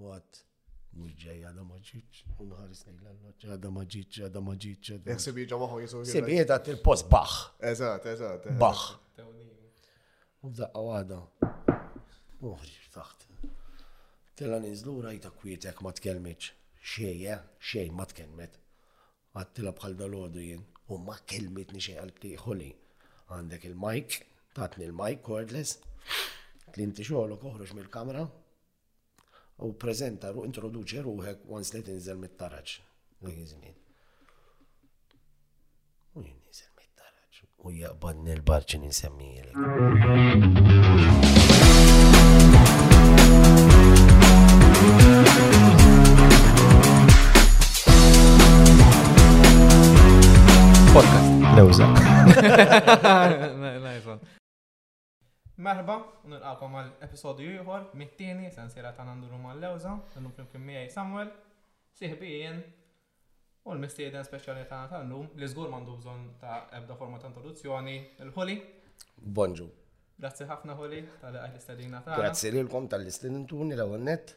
U għad, mhux ġej, għadha ma ġietx, u nħares lejn l-alloġġ, għadha ma ġietx, għadha ma ġietx. għadha ma Jaħseb jiġa magħhom jisu. ġietx. Sibi qiegħda il-post baħ, Eżatt, eżatt. eh. baħ. U f'daqqa waħda. Uħri taħt. Tela ninżlu rajta kwietek ma tkellmitx. Xej, eh, xej ma tkellmet. Għattila bħal dalodu jien u ma kelmitni xej għal tiħoli. Għandek il-mike, tatni il-mike cordless. Tlinti xogħolok oħroġ mill-kamra, U preżenta ruħ, introduċi ruħek once li tinżel mit-taraġ. Dak iż-żmien. U jien ninżel mit-taraġ. U jaqbadni l-barċi ninsemmijielek. Podcast. Lewza. Merħba u nilqagħkom għal episodju ieħor mit-tieni sensiela tagħna Nduru mal-Lewża. Illum flimkien miegħi Samuel, sieħbi Ian u l-mistieden speċjali tagħna tal-lum li żgur m'għandu bżonn ta' ebda forma ta' introduzzjoni, il-Ħuli. Bonġu. Grazzi ħafna Ħuli tal-li qajt l-istedina tagħna. Grazzi lilkom tal-li stedintuni l-ewwel nett.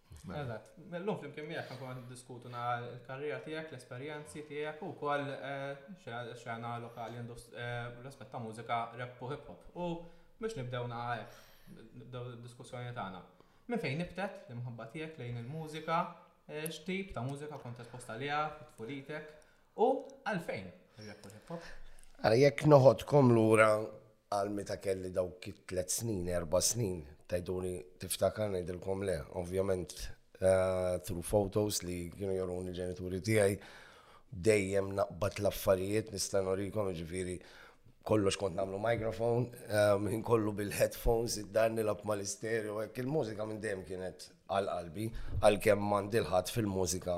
Eżatt, l-lum flimkien miegħek ħankun għad diskutu na l-karriera tiegħek, l-esperjenzi tiegħek u koll eh, xena lokali għandu eh, l-aspett ta' mużika rap u hip hop. U biex nibdew na hekk, nibdew diskussjoni tagħna. Minn fejn nibtet l-imħabba tiegħek lejn il-mużika, eh, x'tip ta' mużika kont esposta liha fit-tfulitek U għalfejn il-rap u l-hip hop? Għara, jekk noħodkom lura għal meta kelli dawk it-tlet snin, erba snin, tajduni tiftakar ngħidilkom le, ovvjament eh, through photos li kienu joruni ġenituri tiegħi dejjem naqbad l-affarijiet nista' norikom ġifieri kollox kont nagħmlu mikrofon, eh, minn kollu bil-headphones, id-dan nilab mal istereo hekk il-mużika minn dejjem kienet għal qalbi, għal kemm m'għandi l-ħadd fil-mużika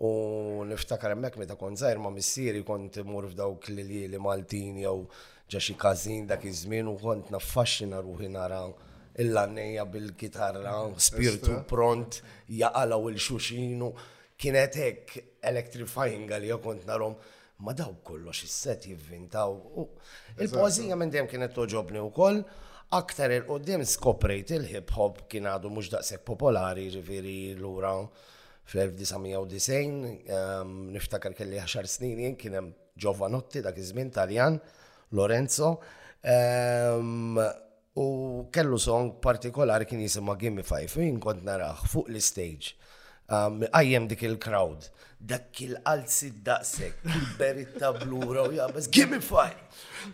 U niftakar hemmhekk meta kont żgħir ma' missieri kont imur f'dawk l-ili Maltin jew ġa xi każin dak iż-żmien u kont naffaxxina ruħi nara l-għannejja bil-kitarra, spirtu pront, jaqalaw il-xuxinu. Kienet hekk electrifying għalija kont narom ma daw kollox is-set jivvintaw. Il-pożija minn dejjem kienet toġobni wkoll. Aktar il-qoddim skoprejt il-hip hop kien għadu mhux daqshekk popolari ġifieri lura Fl-1990 niftakar kelli 10 snin jien kien hemm Giovanotti dak iż-żmien Taljan, Lorenzo, u kellu song partikolari kien jisimha Gimme Five, u jien kont naraħ fuq l-istage. Għajjem dik il-crowd, dak il-qalzi daqsek, il-beritta blura u jabes, gimme five!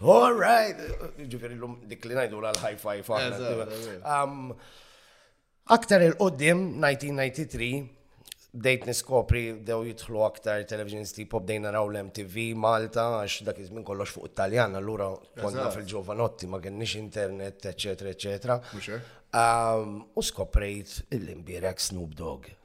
All right! Ġifiri l-lum dik li najdu l-high five. Aktar 'il quddiem, 1993, bdejt niskopri bdew jidħlu aktar televisions tipo bdejn naraw l-MTV Malta għax dak iż-żmien kollox fuq it-Taljan, allura konna fil-ġovanotti ma kenniex internet, eċetera, eċetera. U skoprejt il-imbierek Snoop Dogg.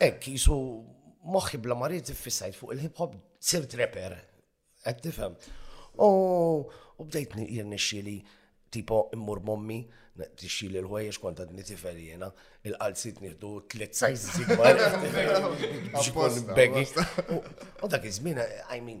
Hekk jisu moħħi bla marid iffissajt fuq il-hip hop sirt rapper. Qed tifhem. U bdejt jirnexxieli tipo immur mommi tixxi li l-ħwejjex kont għadni tifel jena, il-qalsit nieħdu tliet sajzi kbar. Begi. U dak iż-żmien, I mean,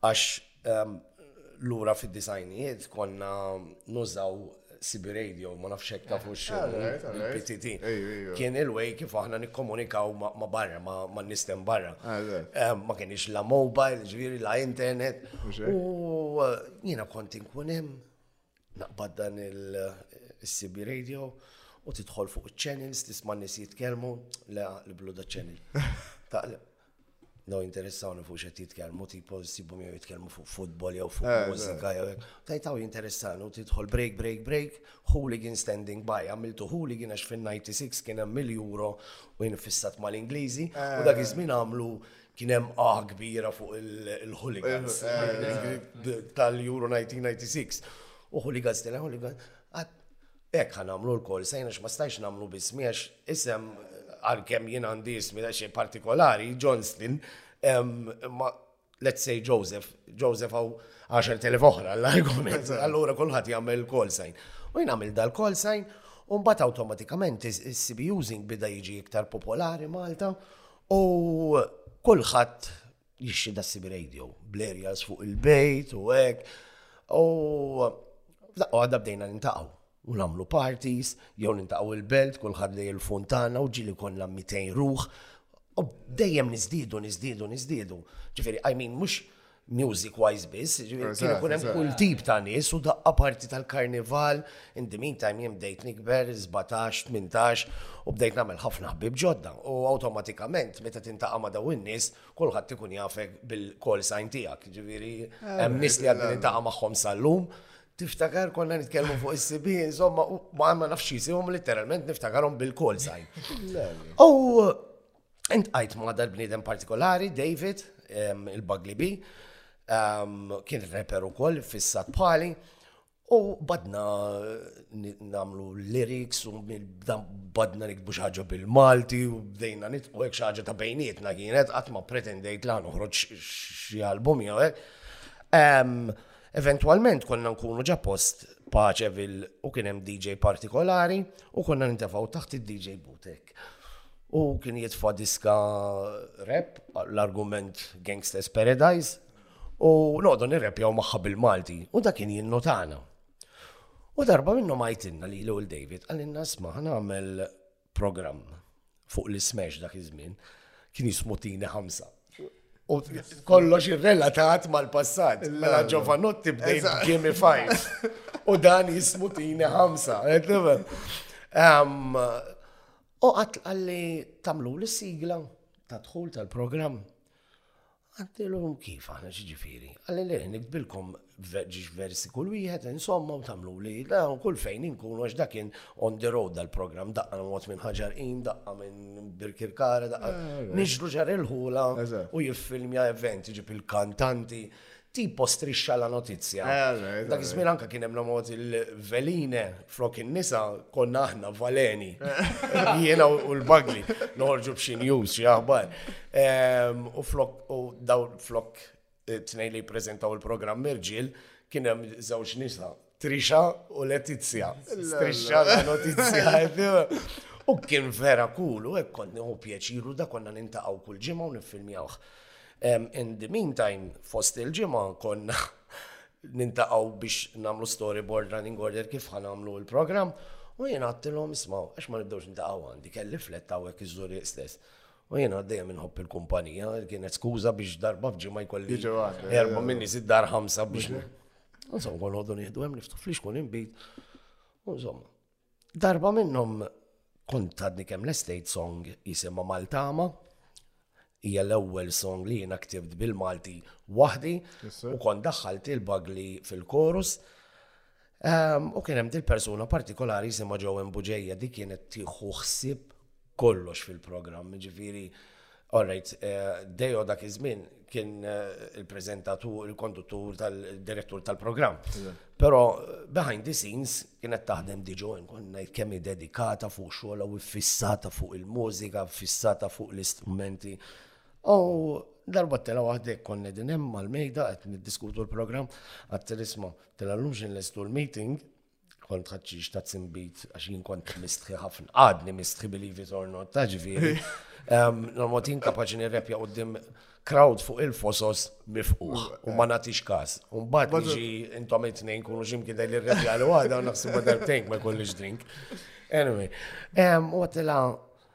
Għax lura fid-disajnijiet konna nużaw CB radio, ma nafx hekk tafux ah, il-PTT. Kien il-way kif aħna nikkomunikaw ma' barra, ma' nistem barra. Ah, eh, ma kienx la mobile, ġviri la internet. U eh, jiena kont inkun hemm Naqbad dan il-CB radio u tidħol fuq il-channels, tisma' nis jitkellmu, le li blu da channel. Taqleb. No interessawni fuq xed jitkellmu, tipo sibu jew jitkellmu fuq futbol jew fuq eh, mużika eh. jew. Tajtaw jinteressani u tidħol break, break, break, hooligan standing by, għamiltu hooligan għax fin-96 kien hemm mil-euro u jinfissat mal-Ingliżi u dak eh. iż-żmien għamlu kien hemm ah kbira fuq il-hooligans tal-Euro 1996. U hooligans tela hooligans. Ek ħan għamlu l-kol, sejna ma stajx namlu bismi għax isem għal-kem jien għandi ismi għax partikolari, Johnston, let's say Joseph, Joseph għaw 10.000 oħra l-argument, allura kullħat jgħamil call sign. U jien għamil dal-call sign, un bat automatikament is-CB using bida jiġi iktar popolari Malta, U kulħadd jixxi da CB radio, bl-aerials fuq il-bejt u hekk. U f'daqqa waħda bdejna nintaqgħu u nagħmlu parties, jew nintaqgħu il-belt, kulħadd li il-funtana u ġili konna 200 ruħ. U dejjem niżdiedu, niżdiedu, niżdiedu. Ġifieri, I mean, mhux music wise biss, ġifieri kien ikun hemm kull tip ta' nies u daqqa parti tal-karnival, in the meantime jien bdejt nikber 17, 18 u bdejt nagħmel ħafna ħbib ġodda u awtomatikament meta tintaqa' ma' daw in-nies kulħadd ikun jafek bil-call sign tiegħek, ġifieri eh, hemm nies li għadni nintaqa' magħhom sal-lum tiftakar konna nitkellmu fuq is-sibi, insomma, ma għanna nafxisi, um literalment niftakarhom bil-call sign. U Int għajt ma dal bniedem partikolari, David, il-Bagli B, kien reper ukoll fissat pali, u badna namlu lyrics u badna nikbu xaġa bil-Malti u bdejna nitqu hekk xaġa ta' bejnietna kienet qatt ma pretendejt la noħroġ xi album jew hekk. Eventwalment konna nkunu ġa post paċevil u kien hemm DJ partikolari u konna nintefgħu taħt id-DJ Butek. U kien jitfa diska rap, l-argument Gangsters Paradise, u noqdu nirrepjaw maħħa bil-Malti, u da kien jinnotana. U darba minnu majtinna li l David, għalinna sma ħan għamel program fuq l-smash dak iż-żmien, kien jismu Tini ħamsa. U kollox irrelatat mal-passat. Mela Giovanotti bdejt Jimmy Five. U dan jismu tini ħamsa. U għat għalli tamlu l-sigla ta' dħul tal-program. Għattilum kif għana ġifiri. Għalli li nikbilkom ġiġ versi kull wieħed, insomma, u tamlu li dawn kull fejn inkunu għax dakin on the road dal-program daqqa nwot minn ħaġar in, daqqa minn birkirkara, daqqa. Eh, eh. Nixlu ġar il-ħula u jiffilmja event, ġib il-kantanti, tipo strixxa la notizja. Eh, Dak iż-żmien anka kien hemm nomod il-veline flok in-nisa konna aħna valeni. Jiena u l-bagli noħorġu b'xi news xi aħbar. Ehm, u flok u daw flok It-tnejn li jippreżentaw il-programm irġiel, kien hemm żewġ nisa, Trisha u Letizia. Trisha la Notizia. U kien vera cool, u hekk kont nieħu pjaċiru da konna nintaqgħu kull ġimgħa u niffilmjawh. In the meantime, fost il-ġimgħa konna nintaqgħu biex nagħmlu storyboard running order kif ħanamlu l-programm. U jien għattilhom ismaw, għax ma nibdewx nintaqgħu għandi, kelli flet hawnhekk iżżur stess. U jien għaddejja minn ħobb il-kumpanija, kienet skuża biex darba fġimma jkolli. Erba minni zid dar ħamsa biex. Nżom, kon għoddu nieħdu hemm niftu flix kun imbit. Nżom, darba minnhom kont għadni kemm l-estate song jisimha Maltama. Hija l-ewwel song li jiena ktibt bil-Malti waħdi u kont daħħalt il-bagli fil-korus. U kien hemm dil-persuna partikolari jisimha Joan Buġeja, dik kienet tieħu ħsieb kollox fil-programm, ġifiri, all right, eh, Dejo dak iż-żmien kien eh, il-prezentatur, il-konduttur tal-direttur tal-programm. Però eh, behind the scenes kienet taħdem diġo konna kemm dedikata fuq xogħla u fissata fuq il-mużika, fissata fuq l-istrumenti. U darba t-tela waħdek konna din hemm mal-mejda qed niddiskutu l-programm għat-telisma Tal-għalux nlestu l-meeting, kont ħadċiċ ta' zimbit, għax jien kont mistħi ħafna, għadni mistħi believe it or not, ta' ġviri. Normot jien kapaċi nirrepja għoddim crowd fuq il-fosos mifquħ u ma natix kas. Umbat iġi intom it-tnejn kunu ximkien daj l-repja li għada u naħseb ma darbtejn ma kollix drink. Anyway, u għatila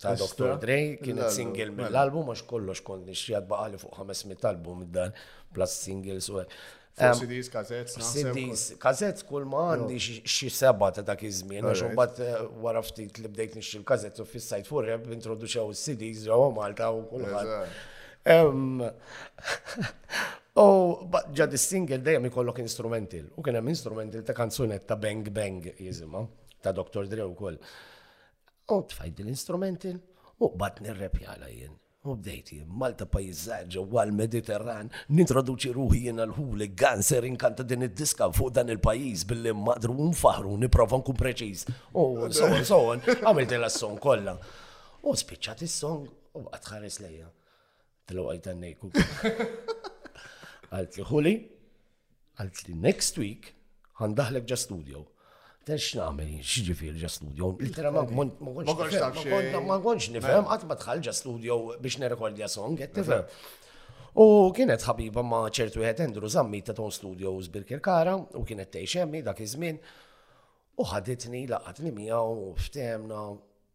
ta' Dr. Dre, kienet single mela. mill-album, għax kollox kont nixjad baqali fuq 500 album dan, plus singles u CDs, kazets, CDs, kazets kull ma għandi xi seba ta' dak iż-żmien, għax imbagħad eh, wara ftit li bdejt nixxi l-kazets u fis-sajt furreb introduċew is-CDs ġewwa Malta u kulħadd. U ġa single dejjem ikollok instrumental. U kien hemm instrumental ta' kanzunet ta' Bang Bang jisimha ta' Dr. Dre wkoll. U tfajt l-instrumenti u bat nirrepjala jien. U bdejt jien, Malta pajizzaġ ġewwa l-Mediterran, nintroduċi ruħi jien għal ħuli ganser inkanta din id-diska fuq dan il-pajjiż billi maqdru u nfaħru nipprova nkun preċiż. U sowon sowon, għamilt il-song kollha. U spiċċat is-song u għadħares lejja. Telo għajt għannejku. Għalt li ħuli, għalt li next week għandaħlek ġa studio. Ten x'nagħmel x'ġifier ġa studio. Il-tera ma konċ nifhem qatt ma tħall ġa studio biex nerekordja song, qed tifhem. U kienet ħabiba ma ċertu jħed Andrew Zammi ta' Ton Studios bil-Kirkara u kienet tgħix dak iż-żmien. U ħaditni laqatni miegħu ftemna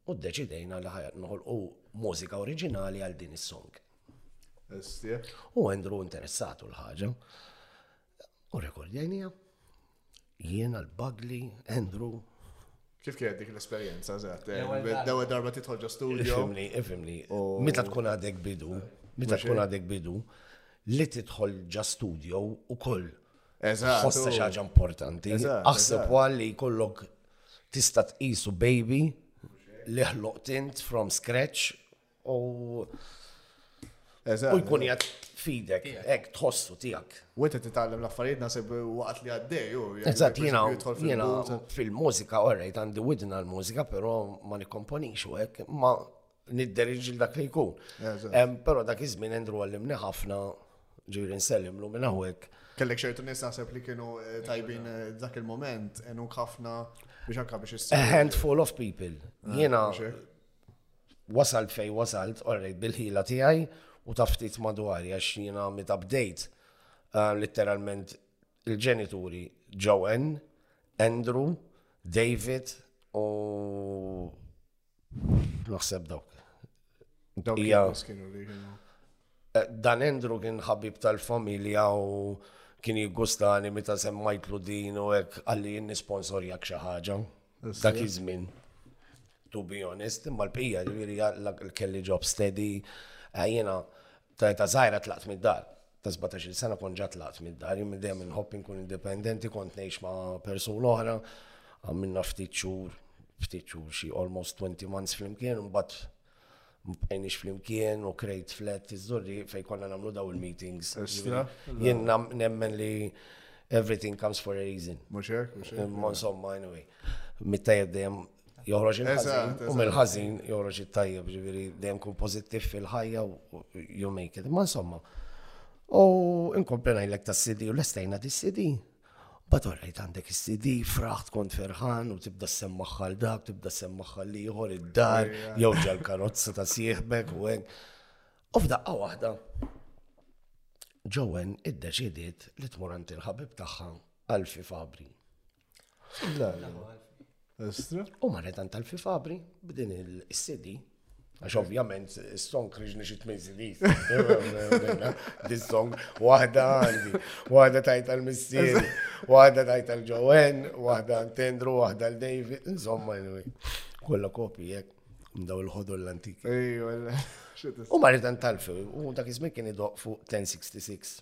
u ddeċidejna li ħajat noħolqu mużika oriġinali għal din is-song. U Andrew interessatu l-ħaġa. U rekordjajnija. Jien għal bagli Andrew. Kif kienet dik l-esperjenza, zaħt? Dawa eh, darba titħol ġo studio. Ifimni, ifimni. Meta tkun għadek bidu, meta tkun għadek bidu, li titħol ġo studio u koll Ħossa xaġa importanti. Aħseb għal li jkollok tista' tqisu baby li ħloq tint from scratch u u jkun jgħat fidek, ek tħossu tijak. U inti titgħallem l-affarijiet nasib waqt li għaddej. Eżatt, jina jena fil-mużika, orrejt, għandi widna l-mużika, pero ma nikkomponix u hekk, ma nidderġ il dak li jkun. Pero dak iż-żmien Andrew għallimni ħafna ġiri nsellimlu minn hawnhekk. Kellek xertu nies naħseb li kienu eh, tajbin eh, dak il-moment, enuk ħafna biex anka biex issir. A handful of people. Ah, Jiena wasalt fej wasalt, orrejt bil-ħila tiegħi u taftit madwari għax jiena mit update eh, literalment il-ġenituri Joanne, Andrew, David u Naħseb dawk. Dawk kienu li kienu. Eh, Dan Andrew kien ħabib tal-familja u kien jiggustani meta semmajtlu din u hekk għalli jien nisponsorjak xi ħaġa. Dak iż-żmien. To be honest, imma l-pija ġifieri kelli job steady. Eh, jiena Ta' età żgħira tlaqt mid-dar. Ta' sbatax-il sena kont ġa tlaqt mid-dar, jien minn dejjem inħobb inkun indipendenti, kont ngħix ma' persuna oħra, għamilna ftit xhur, ftit xhur xi almost 20 months flimkien, imbagħad ma bqajniex flimkien u krejt flat iż-żurri fejn konna nagħmlu daw il-meetings. Istra? Jien nam- nemmen li everything comes for a reason. Mhux hekk, mhux hekk. Imma insomma, anyway, mit-tajjeb dejjem joħroġ il-ħażin u mill-ħażin joħroġ it-tajjeb, ġifieri dejjem kun pożittiv fil-ħajja u you make it. Ma insomma. U inkompli ngħidlek tas-CD u lestejna dis-CD. Batorajt għandek is-CD, fraħt kont ferħan u tibda semmaħħa l-dak, tibda semmaħħa l-ieħor id-dar, jew ġal-karozza ta' sieħbek u hekk. U f'daqqa waħda, Jowen iddeċidiet li tmur għand il-ħabib tagħha Alfi Fabri. Estra? U marret għand tal-fi fabri b'din il-CD. Għax ovvjament, song kriġni xit minn CD. This song, wahda għandi, wahda tajt għal-missier, wahda tajt għal-ġowen, wahda għal-tendru, wahda għal-David, insomma, kolla kopi jek, mdaw il-ħodu l-antik. U marret għand tal-fi, u dak izmin kien idoq fuq 1066.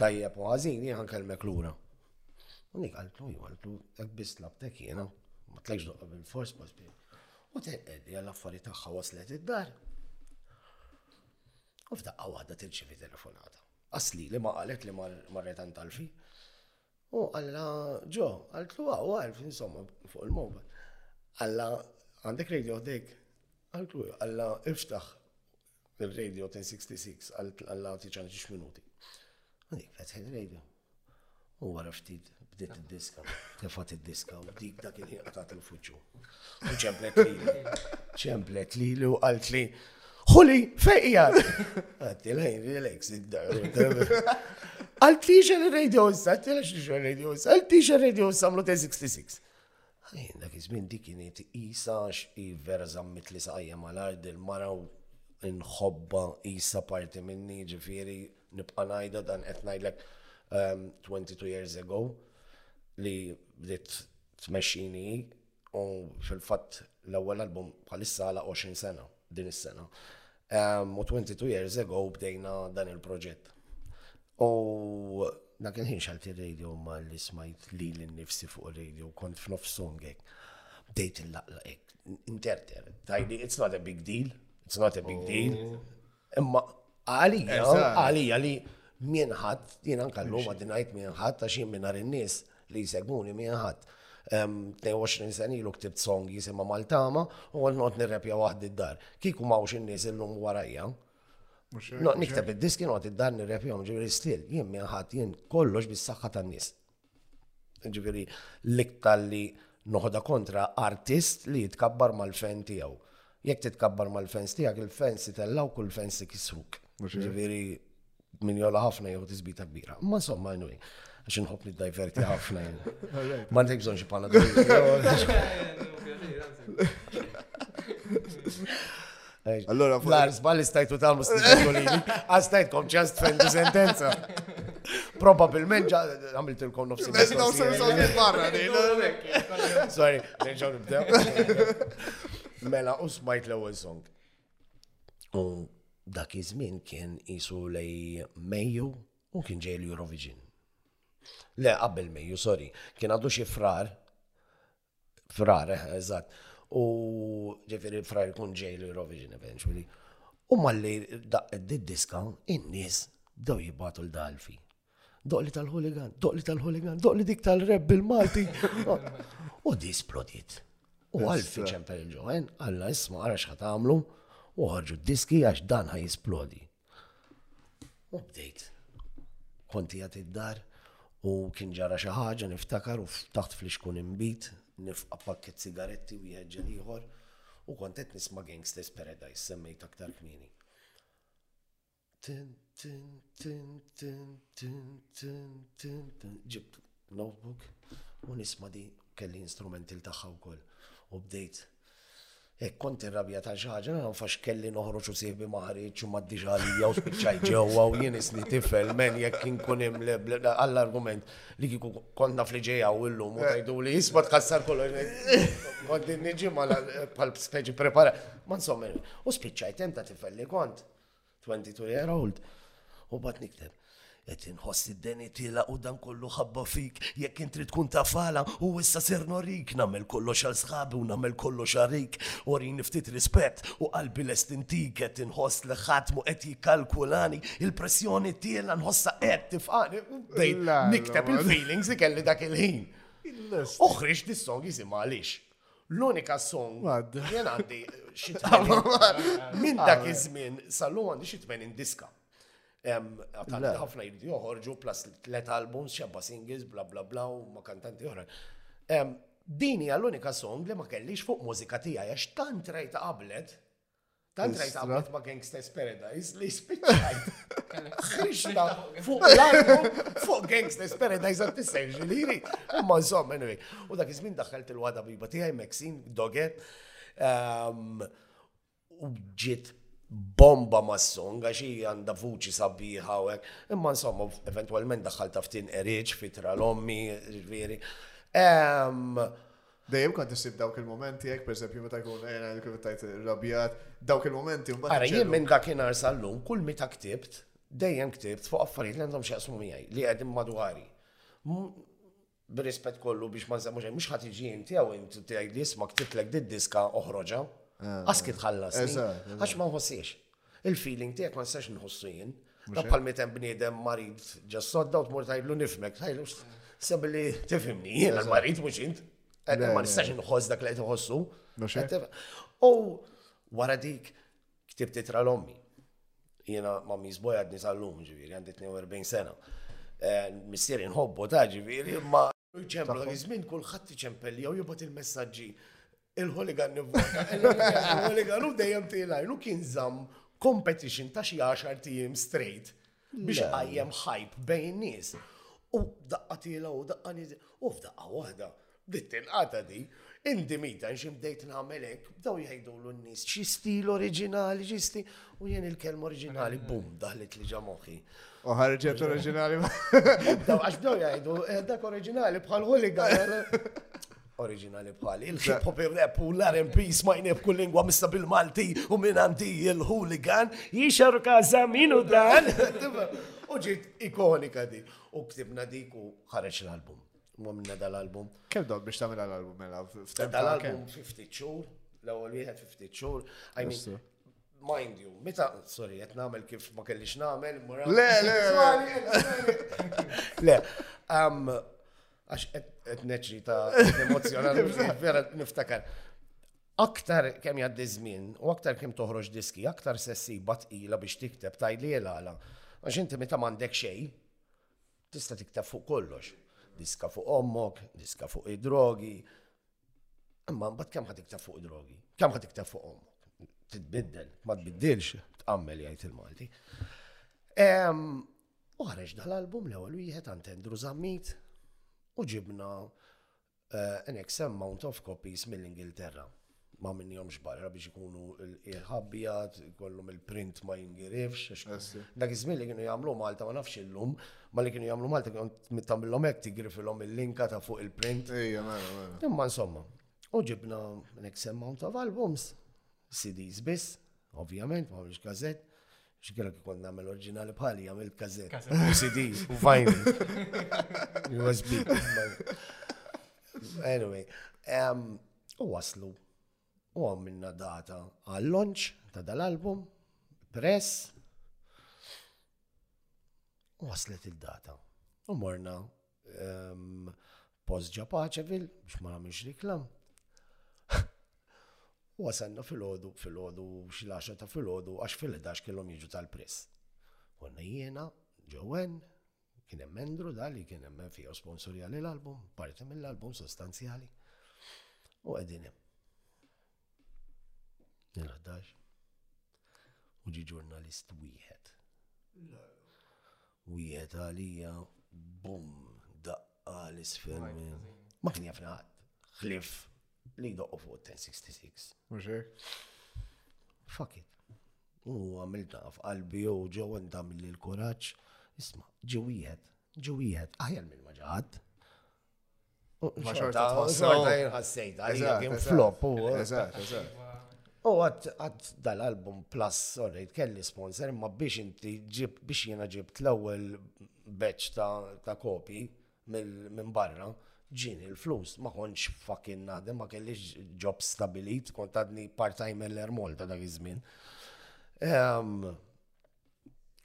Tajjeb u ħażin jien ħankellmek lura. U nik qaltlu, qaltlu, hekk biss tlabtek jiena, ma tlekx doqqa bil-fors ma U tenqed li għall-affari tagħha waslet id-dar. U f'daqqa waħda tirċivi telefonata. Asli li ma qalet li marret għand talfi. U għalla ġo, għaltlu għaw għalf, insomma, fuq il-mobil. Għalla għandek radio dik. Għaltlu għalla iftaħ Ir-radio 1066 qaltli għal nagħti ċans xi minuti. U dik fetħet ir-radio. U wara ftit bdiet id-diska, tefat id-diska u dik dak il-ħin qatat il-fuċċu. U ċemplet li, ċemplet li li u qalt li, Ħuli, fejja! Għatti lejn, relax, id-dar. Għal t-tixer radio issa, għal t-tixer radio issa, għal t-tixer radio issa, għamlu 1066. Dak iż-żmien dik kienet qisha għax hi vera żammitli saqajja mal-art il-mara u nħobbha qisha parti minni, jiġifieri nibqa' ngħidha dan qed ngħidlek 22 years ago li bdiet tmexxini hi u fil-fatt l-ewwel album bħalissa għalaq 20 sena. Din is-sena. U 22 years ago bdejna dan il-proġett. U dak il-ħin xalt il-radio ma li smajt li l-nifsi fuq il-radio, kont f'nof songek. Bdejt il-laqla ek, interter, tajdi, it's not a big deal, it's not a big deal. Oh. Imma għalija, għalija li mienħat, jina nkallu ma dinajt mienħat ta' xie minna rinnis. nis li jsegmuni mi ħadd. 22 sen ilu ktibt song jisima Maltama u għal not nirrepja waħdi d-dar. Kiku mawx in-nies illum warajja. Niktab id-diski not id-dar nirrepja ġiviri stil, jien mi ħadd jien kollox bis-saħħa tan-nies. Ġiviri l-iktar li noħda kontra artist li jitkabbar mal-fen tiegħu. Jekk titkabbar mal-fans tiegħek, il-fans itellgħu kull fans ikisruk. Ġifieri min jola ħafna jew tisbita kbira. Ma somma anyway, għax inħobb niddiverti ħafna. Ma dik bżonn xi panna. Allora, Lars, bal istajtu tal mustajtkolini, għastajtkom ċast fejn sentenza. Probabilment ġa għamilt il-kon nofsi. Sorry, nerġaw nibdew. Mela, u smajt l-ewwel song. U dak iż-żmien kien isu lej Mejju u kien ġej l-Eurovision. Le, qabel Mejju, sorry, kien għadu xi frar, frar, eh, eżatt, u ġifieri frar ikun ġej l-Eurovision eventually. U malli daqqa d-diska, in-nies bdew jibgħatu l-dalfi. Doqli tal-ħuligan, doqli tal-ħuligan, doqli dik tal-reb bil-Malti. U di splodit. U għalfi ċempel il-ġoħen, għalla isma għara xħat għamlu, u ħarġu diski għax dan ħaj jisplodi. U bdejt. Konti għat id-dar u kien ġara xi ħaġa niftakar u taħt fl-ixkun imbit nifqa pakket sigaretti u jħedġa liħor u kontet nisma Gangsters Paradise semmejt aktar kmini. Ġibt notebook u nisma di kelli instrumental tagħha wkoll. U bdejt Ek kont irrabja ta' xi ħaġa, nara fax kelli noħroġ u sieħbi ma ħareġ u m'għaddix għalija u spiċċajt ġewwa u jien isni tifel men jekk inkun hemm għall-argument li kieku kont naf li ġej hawn illum u tgħiduli isma' tkassar kollox kont niġi bħal speċi preparat. Ma insomma, u spiċċajt hemm ta' tifel li kont. 22 year old. U bat nikteb. Et inħoss id-deni tila u dan kollu ħabba fik, jekk intri tkun tafala u issa ser norik, namel kollox għal sħabi u namel kollox għarik, ori niftit rispett u qalbi l-estintik, et inħoss li ħadd mu qed jikkalkulani, il-pressjoni tila nħossa qed tifqani u bdejt nikteb il-feelings li kelli dak il-ħin. Uħriġ dis-song jisimha għaliex. L-unika song jien għandi xi minn dak iż-żmien sal-lum għandi xi tmenin diska. Għandi ħafna jibdi joħorġu plus tlet albums, xebba singles, bla bla bla u ma kantanti oħra. Din hija l-unika song li ma kellix fuq mużika tiegħi għax tant rajta qablet Tant rajt għamlet ma' Gangsters Paradise li spiċċajt. Xrixta fuq l-arku fuq Gangsters Paradise għat tisser ġiliri. Imma insomma, anyway. U dak iż-żmien daħħalt il-wada biba tiegħi Maxine Doge. Ehm, u ġiet bomba ma' song għax hija għandha vuċi sabiħa u hekk. Imma insomma, eventwalment daħħalt taftin eriġ fitra l-ommi, ġifieri. Ehm, Dejjem kont issib dawk il-momenti hekk, pereżempju meta jkun għajna eh, kif tajt rabjat, dawk il-momenti mbagħad. Ara jien minn dakinhar sal-lum kull meta ktibt, dejjem ktibt fuq affarijiet li għandhom x'jaqsmu miegħi li qegħdin madwari. B'rispett kollu biex ma nsemmu xejn, mhux ħadd iġi inti jew inti tgħid li isma' ktiblek did-diska oħroġa. Għaski eh. tħallas. Għax ma nħossiex. Il-feeling tiegħek ma nistax nħossu jien. Dak bħal meta hemm bniedem marid ġa sodda u tmur tgħidlu nifmek, tgħidlu sab li tifhimni jien l-marid mhux int. Qed ma nistax nħoss dak li qed iħossu. U wara dik ktibt itra l-ommi. Jiena ma' miżboj għadni tal-lum ġifieri għandi 42 sena. Eh, missieri nħobbu ta' ġifieri ma' U jċemplu, dak iż-żmien kulħadd iċempel jew jibgħat il-messaġġi. Il-ħoligan nivvota, il-ħoligan u dejjem tilajn u kien żamm competition ta' xi 10 tim straight biex qajjem ħajb bejn nies. U daqqa tila u daqqa nies. U f'daqqa waħda, dit tinqata di. Indimita, xi bdejt nagħmel hekk, bdew jgħidulu n-nies xi stil oriġinali, xi stil, u jien il-kelma oriġinali bum daħlet li ġa moħħi. U ħarġet oriġinali. Għax bdew jgħidu, eh, dak oriġinali bħal hooligan. Oriġinali bħal il-hip hop rap u l-R&B smajni b'kull lingwa mista bil-Malti u minn għandi il-hooligan jixar kaza minu dan. U ġiet ikonika di. U ktibna dik u ħareġ l-album. Mwa minna dal-album. Kemm dom biex tagħmilha l-album mela? Dal-album 50 xhur, l-ewwel wieħed 50 xhur. I mean, mind you, meta, sorry, qed nagħmel kif ma kellix nagħmel, Le, le, le. Um, għax qed neċi ta' emozjonali, vera niftakar. Aktar kemm jgħaddi żmien u aktar kemm toħroġ diski, aktar sessi batqila biex tikteb tajd li għala. Għax inti meta m'għandek xejn, Tista' tikteb fuq kollox. Diska fuq ommok, diska fuq id-drogi. Imma mbagħad kemm ħad tikteb fuq id-drogi? Kemm ħad tikteb fuq ommok? Titbiddel, ma tbiddilx, tqammel jgħid il-Malti. U ħareġ dal-album l-ewwel wieħed għand Andrew Zammit u ġibna Annex Hemm amount of copies mill-Ingilterra. Ma minnihomx barra biex ikunu l-qiegħ abjad, ikollhom il-print ma jingirifx. Dak iż-żmien li kienu jagħmlu Malta ma nafx illum, ma li kienu jagħmlu Malta kienu tagħmilhom hekk tigrifilhom il-linka ta' fuq il-print. Imma insomma, u ġibna l-annex amount of albums, CDs biss, ovvjament, ma għamilx kazet. Xkera kikon namel oriġinali bħali għamil kazet. CD, u vinyl. USB. Anyway, u waslu. U għamilna data għall-launch ta' dal-album, press. U waslet il-data. U morna Post ġa paċevil, biex ma nagħmilx riklam. Wasanna fil-ħodu, fil-ħodu, xil-10 ta' fil-ħodu, għax fil-11 kellhom jiġu tal-press. Konna jiena, ġowen, kien hemm Endru da li kien hemm fija sponsorja l album parti mill-album sostanzjali. U qegħdin hemm. Nil-11. U ġi ġurnalist wieħed. Wieħed għalija, bum, daqqa l-isfel minn. Ma kien jafna ħadd. Ħlif li doqqu fuq 1066. Muxek? Fuck it. U għamilta f'qalbi u ġew għanda mill l-kuraġġ. Isma, ġew wieħed, ġew wieħed, aħjar minn ma ġaħad. Ma xorta xorta jien ħassejt għalija kien flop u. Eżatt, eżatt. U għad dal-album plus, sorry, kelli sponsor, imma biex inti ġib, biex jena ġibt l-ewel batch ta' kopi minn barra, ġin il-flus, ma konċ fucking naħdem, ma kellix job stabilit, kont għadni part-time l Molta dak iż-żmien.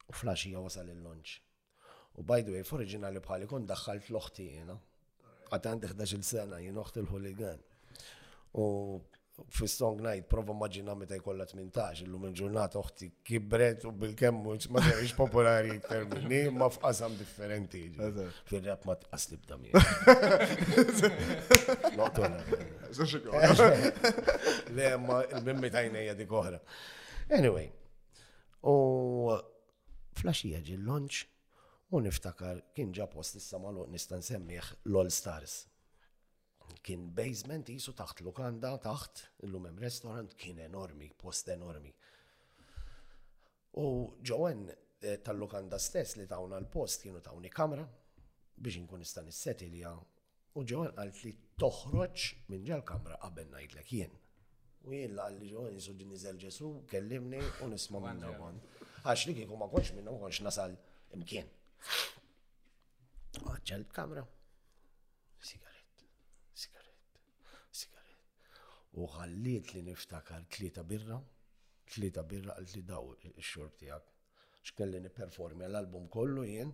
U flasġija wasal il-lunch. U by the way, f'oriġinali bħali kon daħħalt l-oħti jena. Għat għandi 11 sena, jien oħti l-hooligan. U fi Strong Night prova maġina meta jkollha 18, illum il-ġurnata oħti kibret u bil-kemm mhux ma tgħix popolari iktar minni, ma f'qasam differenti. Fir-rap ma tqas li bda Le, ma minn meta jnejja dik oħra. Anyway, u Flaxija ġie l-launch u niftakar kien ġa post issa magħluq nista' nsemmih l-All Stars. Kien basement qisu taħt lukanda taħt, illum hemm restaurant kien enormi, post enormi. U ġowen eh, tal-lukanda stess li tawna l-post kienu tawni kamra biex inkun nista' nissetilja U Joanne qalt li toħroġ minn ġal-kamra qabel ngħidlek jien. U jien la għalli ġo jinsu din iżel Ġesu, kellimni u nisma' minn għon. Għax li kieku ma konx minnu konx nasal imkien. Għadġa l-kamra. Sigaret, sigaret, sigaret. U għalliet li niftakar tlieta birra, tlieta birra għal li daw il-xorb tijak. X'kelli nipperformja l-album kollu jien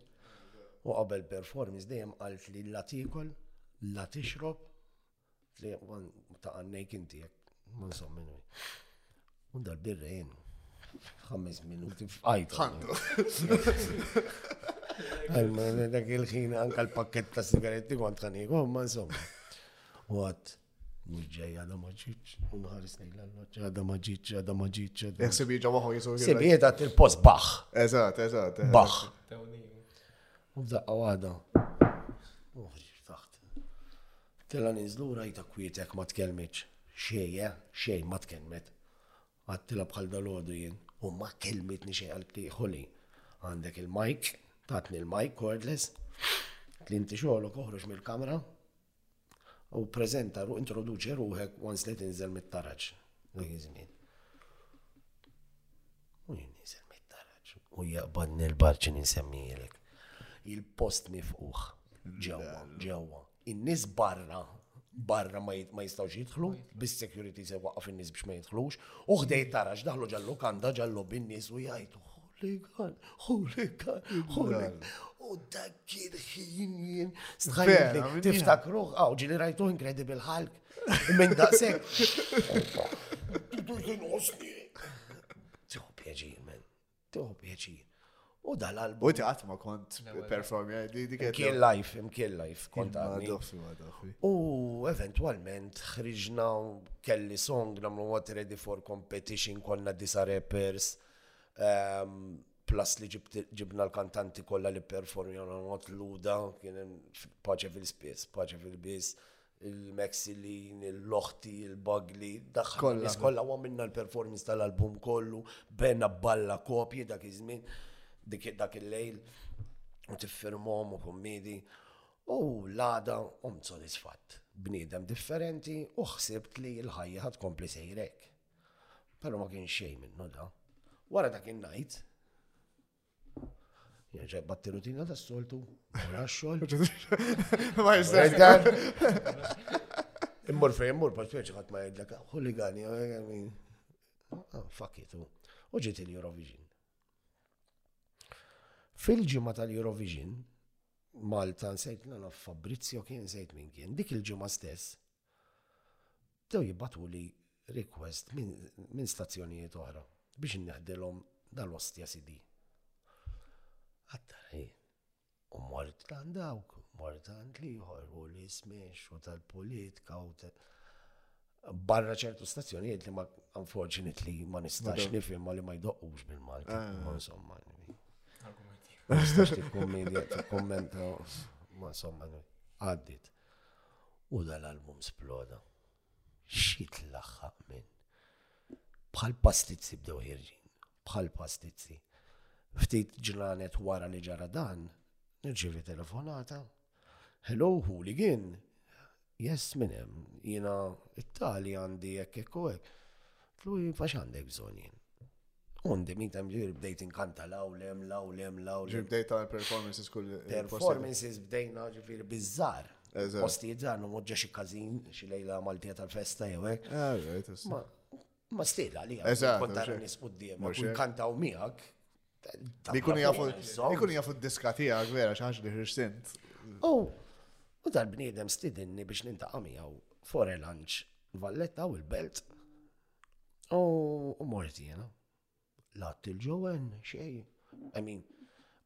u qabel performance dejjem qaltli la tiekol, la tixrob, ta' għannejk inti jekk ma nsom minn min. U dal-birra jien ħames minuti f'qajt. Għalma dak il-ħin anka l-pakket ta' sigaretti kont ħanikom, ma insomma. U għat, Mhux ġej għadha ma ġietx, u nħares lejn l-alloġġ, għadha ma ġietx, għadha ma ġietx. għadha ma Jaħseb jiġa magħhom jisu. ġietx. Sibi qiegħda il-post baħ, Eżatt, eżatt. eh. baħ. U f'daqqa waħda. Uħri taħt. Tela ninżlu rajta kwietek ma tkellmitx. Xej, eh, xej ma tkellmet. Għattila bħal dalodu jien u ma kelmitni xej għal tiħoli. Għandek il-mike, tatni il-mike cordless. Tlinti xogħolok oħroġ mill-kamra, U preżenta ruħ, introduċi ruħek once li tinżel mit-taraġ. Dak iż-żmien. U jien ninżel mit-taraġ. U jaqbadni l-barċi ninsemmilek. Il-post mifquħ. Ġewwa, ġewwa. In-nies barra barra ma jistawx jidħlu, bis security se waqaf in-nies biex ma jidħlux, u ħdej taraġ daħlu ġallu kanda ġallu bin-nies u jgħidu Legal, hu legal, hu legal. U dak kien ħin jien. Tiftakru, għaw ġili rajtu Incredible Hulk. Minn daqsek. Tudu jien osni. Tiħu pjaġir, men. Tiħu pjaġir. U dal album U għat ma kont performi għadi dik. Mkien life, mkien life, kont għadni. U eventualment ħriġna kelli song namlu what ready for competition konna disa rappers. Plus li ġibna l-kantanti kollha li performjona not luda, kien paċe fil-spiss, paċe fil-biss, il-Mexilin, il-Loħti, il-Bagli, daħħal kollha u għamilna l-performance tal-album kollu, bena balla kopji dak iż-żmien, dak il-lejl, u tiffirmom u kummidi. U l-għada u msodisfatt, bniedem differenti u ħsibt li l-ħajja ħad kompli sejrek. Pero ma kien xej minnu da. Wara dak il-najt, Jaġa batti rutina ta' soltu, għara xol. Ma jistax. Immur fej, immur, pa' speċi għat ma' jidlek, huligani, ah, fuck it, u ġiet il-Eurovision. Fil-ġimma tal-Eurovision, Malta nsejtna naf Fabrizio kien nsejt minn kien, dik il-ġimma stess, bdew jibgħatuli request minn stazzjonijiet oħra biex inneħħdilhom dal-ostja CD. Għadda l-ħin u mort għand dawk, mort għand l-ieħor u li smex u tal-pulit kawt barra ċertu stazzjonijiet li ma unfortunately ma nistax nifhem li ma jdoqqux bil-Malti. Ah. Insomma, nistax tikkommenta, ma insomma, għaddit. U dal-album sploda. Xi tlaħħaq minn. Bħal pastizzi bdew ħierġin. Bħal pastizzi. Ftit ġranet wara li ġara dan, nirċievi telefonata. Hello, hooligan! Yes, min hemm? Jiena it-tali għandi hekk hekk u hekk. Fluwi fax għandek bżon jien. Undi minn tam ġir bdejt inkanta lawlem, lawlem, lawlem. Ġir bdejt għal performances kull. Performances bdejna ġifir bizzar. Postijiet zar, numoġġa xie kazin, xie lejla maltija tal-festa jew hekk. Ah, ma stila li għal. Eżatt. Kontar nisquddim, kull kanta u miegħek. Ikun jafu d-diska tijak, vera, xaħġ li ħirxint. U, u dal-bniedem stidinni biex nintaqa miegħu fore lunch valletta u l-belt. U morti jena. Lat il-ġowen, xej. I mean,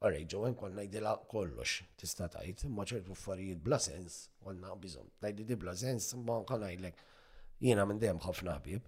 għarri, ġowen kon najdila kollox tista tajt, ma ċertu affarijiet bla sens, għanna bizom. Najdi di bla sens, ma kon għajlek. Jena minn dem ħafna ħbib,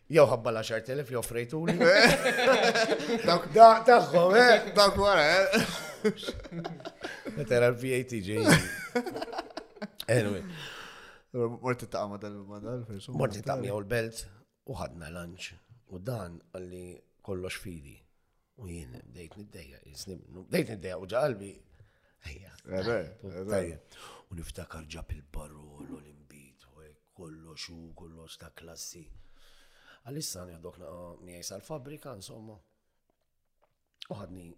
Jew ħabba l-10,000 li offrejtuli. Dawk tagħhom, eh? Dawk wara, eh? Tera l-VAT ġej. Anyway. Morti ta' ma dal-madal, fersu. Morti ta' miegħu l-belt u ħadna lunch. U dan għalli kollox fidi. U jien bdejt niddejja, bdejt niddejja u ġalbi. Ejja. U niftakar ġab il-parolu l-imbit u kollox u kollox ta' klassi. Għalissa nieħdok miegħi sal-fabrika, insomma. U ħadni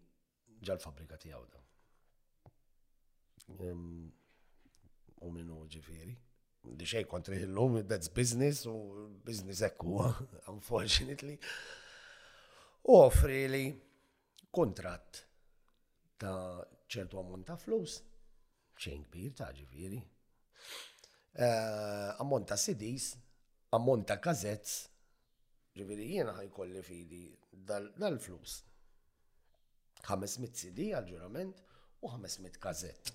ġal-fabrika tiegħu da. U minnu ġifieri. Li xej kontri illum, that's business u business ekku, unfortunately. U offri li kontrat ta' ċertu ammont ta' flus, xejn kbir ta' ġifiri. Eh, ammont ta' CDs, ammont ta' kazetz, ġifiri jiena ħajkolli fidi dal-flus. 500 CD għal-ġurament u 500 kazett.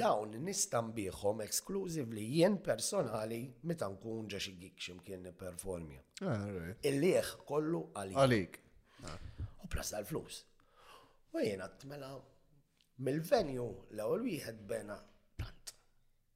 Dawn nista' nbiegħhom exclusively jien personali meta nkun ġo xi gig x'imkien nipperformja. Ah, right. Il-lieħ kollu għalik. Għalik. U plus tal-flus. U jiena t-mela mill-venju l-ewwel wieħed bena tant.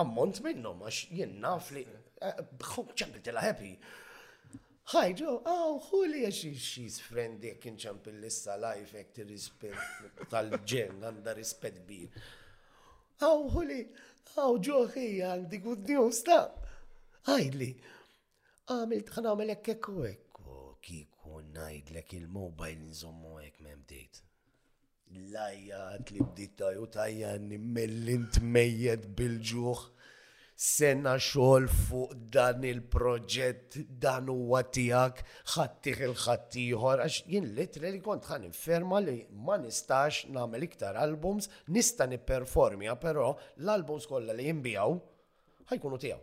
ammont minnhom għax jien naf li eh, ċempiltila happy. Ħajġu, għaw, hu li għaxi xis frendi jek nċempil lissa life jek rispet tal-ġen għanda rispet bi. Għaw, hu li, għaw, ġoħi għandi good news ta' għajdli. Għamil tħan għamil ekk ekku ekku kiku najdlek il-mobile nżommu ekk memdejt. L-ajja li bdiet taju tajjanni mellint mejjet bil-ġuħ. Sena xogħol fuq dan il-proġett dan huwa tiegħek ħaddih il-ħadd ieħor għax jien literally kont ħa nifferma li ma nistax nagħmel iktar albums, nista' nipperformja però l-albums kollha li jinbiegħu ħajkunu tiegħu.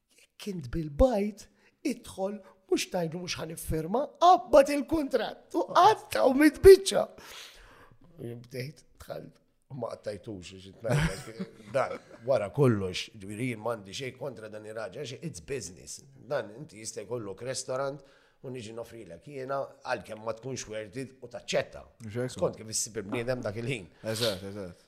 Jekk int bil-bajt, idħol mhux tajdu mhux ħan iffirma, qabbad il-kuntratt u qatta u mitbiċċa. Bdejt tħalt ma għattajtux, dan, wara kollox, ġviri mandi xej kontra dan irraġa, xej, it's business. Dan, inti jistaj kollok restaurant, u niġi nofrilek jiena għalkemm ma tkunx werti u taċċetta. Skont kif issib il-bniedem dak il-ħin. Eżatt, eżatt.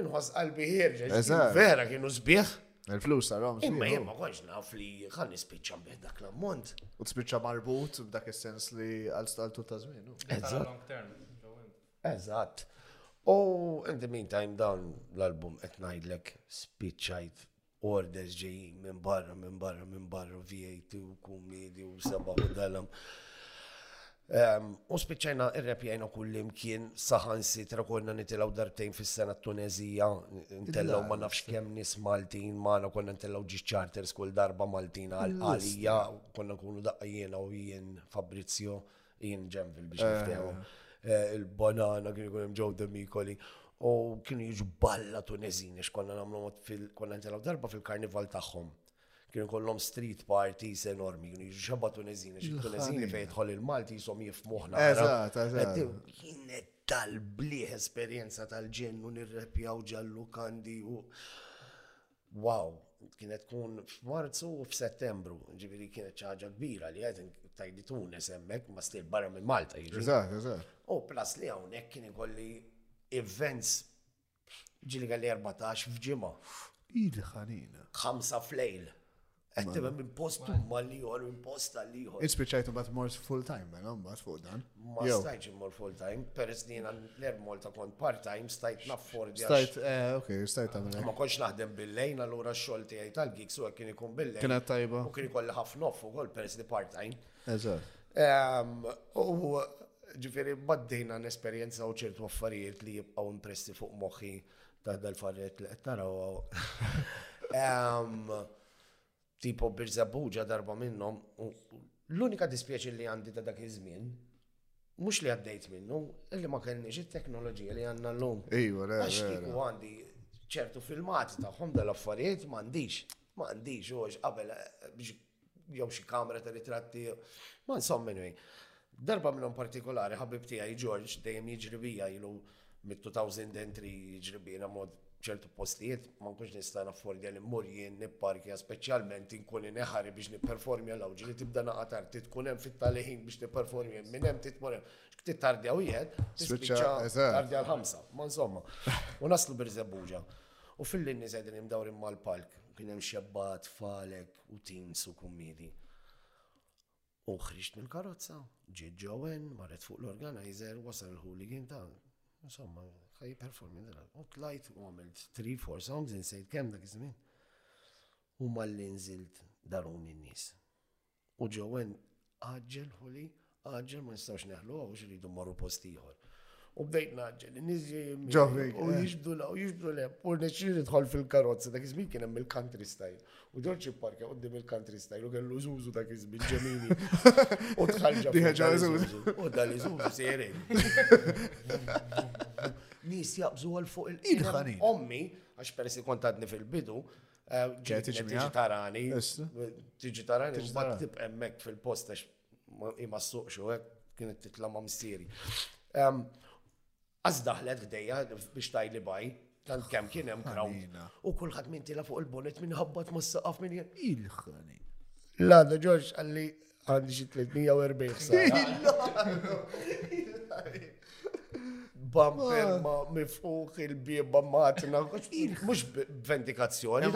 Inħoss qalbi ħirġa. Eżatt. Vera kienu sbieħ. Il-flus tarom. Imma jien ma konx naf li ħalli spiċċa bih dak l-ammont. U spiċċa marbut b'dak is-sens li għal staltu ta' żmien. Eżatt. Eżatt. U in the meantime dawn l-album qed ngħidlek spiċċajt orders ġejjin minn barra, minn barra, minn barra, VAT u kumidi u seba u dalam. U spiċċajna irrepjajna kull imkien saħan sitra konna nitilaw darbtejn fis-sena t-Tunezija, ntellaw ma nafx kemm nis Maltin, maħna konna ntellaw ġi charters kull darba Maltin għalija, konna nkunu daqqajjena u jien Fabrizio, Jien ġemfil biex eh. nifteħu. Eh, il-banana kien ikun hemm ġew demikoli. U kienu jiġu balla tunezini x'konna nagħmlu fil konna ntilgħu darba fil-karnival tagħhom. Kienu kollhom street parties enormi, kienu jiġu xabba tunezini, xi tunezini fejn jidħol il-Malti jisom jifmuħna. Eżatt, eżatt. Kienet tal-bliħ esperjenza tal-ġennu nirrepjaw ġallu kandi u Wow, kienet tkun f'Marzu u f'Settembru, ġifieri kienet xi ħaġa kbira li qed tajdi Tunis hemmhekk ma stil barra minn Malta jiġri. Jiġifieri. Eżatt, eżatt. U plus li hawnhekk kien ikolli events ġieli kelli 14 f'ġimgħa. Idi ħanina. Ħamsa f'lejl. Qed tifhem minn post mal ieħor minn post għal ieħor. Ispiċċajt imbagħad mors full time mela mbagħad fuq dan. Ma stajtx immur full time, peress li jiena l-er Malta kont part time stajt naffordja. Stajt, eh, ok, stajt tagħmel. Ma kontx naħdem bil-lejn allura x-xogħol tiegħi tal-gigs u kien ikun bil-lejn. Kienet tajba. U kien ikolli ħafna off ukoll peress li part time. Eżatt. Ehm, u ġifieri baddejna n-esperjenza u ċertu affarijiet li jibqgħu impressi fuq moħħi Ta' dal-farret li qed naraw tipo birzabuġa darba minnhom. L-unika dispjaċi li għandi ta' dak iż-żmien, mhux li għaddejt minnu, illi ma kellniex it-teknoloġija li għandna llum. Ejwa, le. Għax kieku għandi ċertu filmati tagħhom dal-affarijiet m'għandix. M'għandix, u qabel eh, biex jew xi kamra ta' ritratti. Ma insomma anyway. Darba minnhom partikolari ħabib tiegħi George dejjem jiġri bija ilu mit-2000 entry jiġri bina mod ċertu postijiet ma nkunx nista' naffordja li mmur jien nipparkja speċjalment inkun ineħari biex nipperformja l ġili tibda naqa' tard tkun hemm fit-tali ħin biex tipperformja minn hemm titmur hemm. Ktit tardja wieħed, tispiċċa tardja l-ħamsa, ma insomma. U naslu birżebbuġa. U fil-linni qegħdin imdawrin mal-palk, kien hemm xebba tfalek, u teens u kummiedi. U ħriġt mill-karozza, ġiet Joanne, marret fuq l-organizer, wasal il-hooligan ta' insomma, ħaj performi dara. U tlajt u għamilt 3-4 songs insejt kemm dak iż-żmien. U malli nżilt daruni n-nies. U Joanne Għaġġel, Ħuli, għaġġel, ma nistgħux neħlu hawn għax iridu mmorru post ieħor. U bdejt naġġel, in-nies ġejjin Ġofik, u eh. jiġbdu la u jiġbdu le, u rnexxili nidħol fil-karozza dak iż-żmien kien hemm il-country style. U Dolce Park qudiem il-country style u kellu żużu dak iż-żmien ġemini. U tħallġa Diħeġa Zuzu. U dali żużu sejrin. Nies jaqbżu għal fuq il-ħanin. Ommi, għax persi kont għadni fil-bidu, Tiġi tarani. Tiġi tarani, ma tib emmek fil-post għax ma suqx u kienet titla ma missieri. Għaz daħlet għdeja biex tajli baj, tant kem kien hemm krawd. U kulħadd minn tila fuq il-bonet minn ħabbat ma saqaf minn il-ħani. Lada Ġorġ għalli Għandi xi 340 ħsara. Bumper ma mifħuħ il-bieba matina. Mux vendikazzjoni,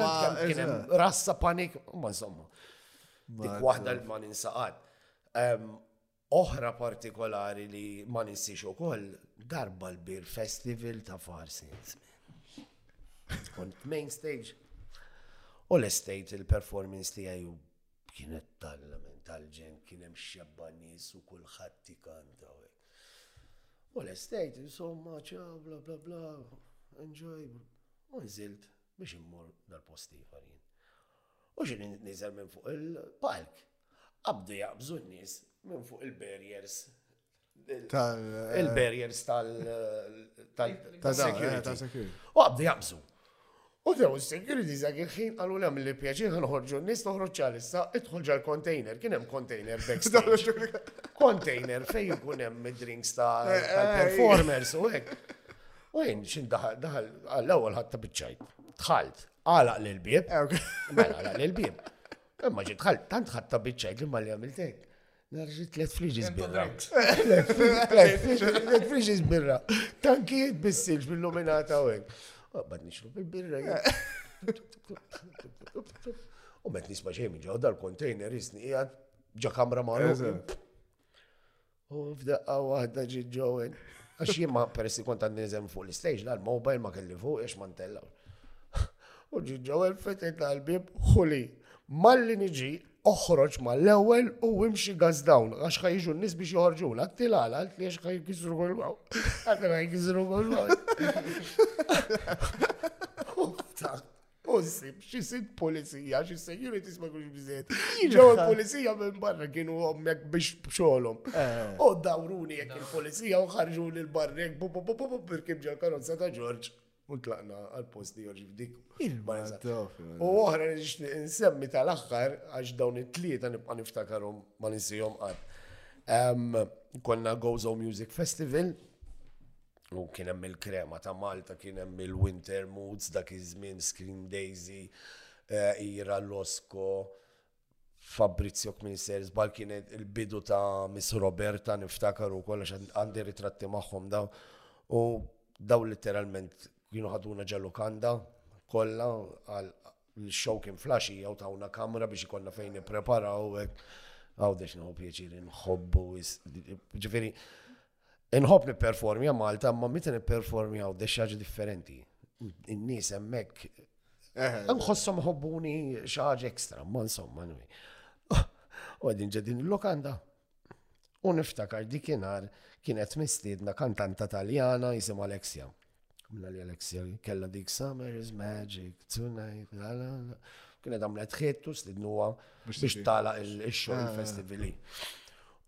rassa panik, ma insomma. Dik wahda li ma ninsaqat. Oħra partikolari li ma ninsiex u koll, darba l-bir festival ta' farsi. Kont main stage. U l-estate il-performance li għaju Kienet talla minn tal-ġenn kien hemm xebba nies u kulħadd ikanta u hekk. U l-estate, insomma, ċa, bla bla bla, enjoy, u nżilt biex immur dal-post ieħor jien. U xi niżel minn fuq il-palk, qabdu jaqbżu n-nies minn fuq il-barriers il-barriers tal-security. U għabdu jaqbżu. U daw security dak il-ħin għallu l li pjaċin ħanħorġu n-nis noħroġ ċalissa, idħol ġal container, kien hemm container backstage. Container fejn jkun hemm drinks eh, eh, tal-performers u hekk. U jien xin daħal, daħal, għall-ewwel ħatta biċċajt. Dħalt, għalaq l-bib. Eh, mela, għalaq l-bib. Imma ġi dħalt, tant ħatta biċċajt li ma li għamiltek. Narġi tlet friġis birra. Tlet friġis birra. Tankijiet bis-silġ bil-luminata u għek. Bad nixru bil-birra. U met nisma xejn minn ġodda l-kontejner jisni jgħad ġa kamra ma' U f'daqqa waħda ġi ġowen. Għax jien ma peress li kont għandi nizem fuq l-istage, la l-mobile ma kelli fuq, għax ma ntella. U ġi ġowen fetet l-bib, xuli, malli niġi, Oħroġ mal-ewwel u imxi gas down għax ħa jiġu n-nies biex joħorġulha. Għatti l-għala għalt li għax ħa jkissru kolmaw. Għadda ħa jkissru kolmaw. U nsib xi sit pulizija, xi securities ma kienx biżejjed. Ġew il-pulizija minn barra kienu hemmhekk biex bxolhom. Eh. U dawruni jekk il-pulizija u ħarġu lil barra jekk bu bu bu bu bu bil-kibġa l-karozza ta' Ġorġ. U tlaqna għal post li joġib dik. U oħra li nixtieq insemmi tal-aħħar għax dawn it-tlieta nibqa' niftakarhom ma ninsihom qatt. Konna Gozo Music Festival u kien hemm il-krema ta' Malta, kien hemm il-Winter Moods dak iż-żmien Scream Daisy, eh, Ira Losko, Fabrizio kmin isser żball kien il-bidu ta' Miss Roberta niftakar ukoll għax għandi ritratti magħhom daw. U daw literalment kienu ħaduna ġalukanda kollha għal l-show kien flaxija u tawna kamra biex ikonna fejn nippreparaw għaw dex nħu pieċiri nħobbu ġifiri Inħobb nipperformja Malta, imma meta nipperformja għaw xi ħaġa differenti. In-nies hemmhekk nħossom ħobbuni xi ħaġa ekstra, ma insomma nwi. U għadin ġedin il-lokanda. U niftakar dikinar kienet mistiedna kantanta taljana jisim Alexia. Mla li Alexia kella dik Summer is Magic Tonight. Kienet għamlet ħittu stidnuwa biex tala il-xogħol festivali.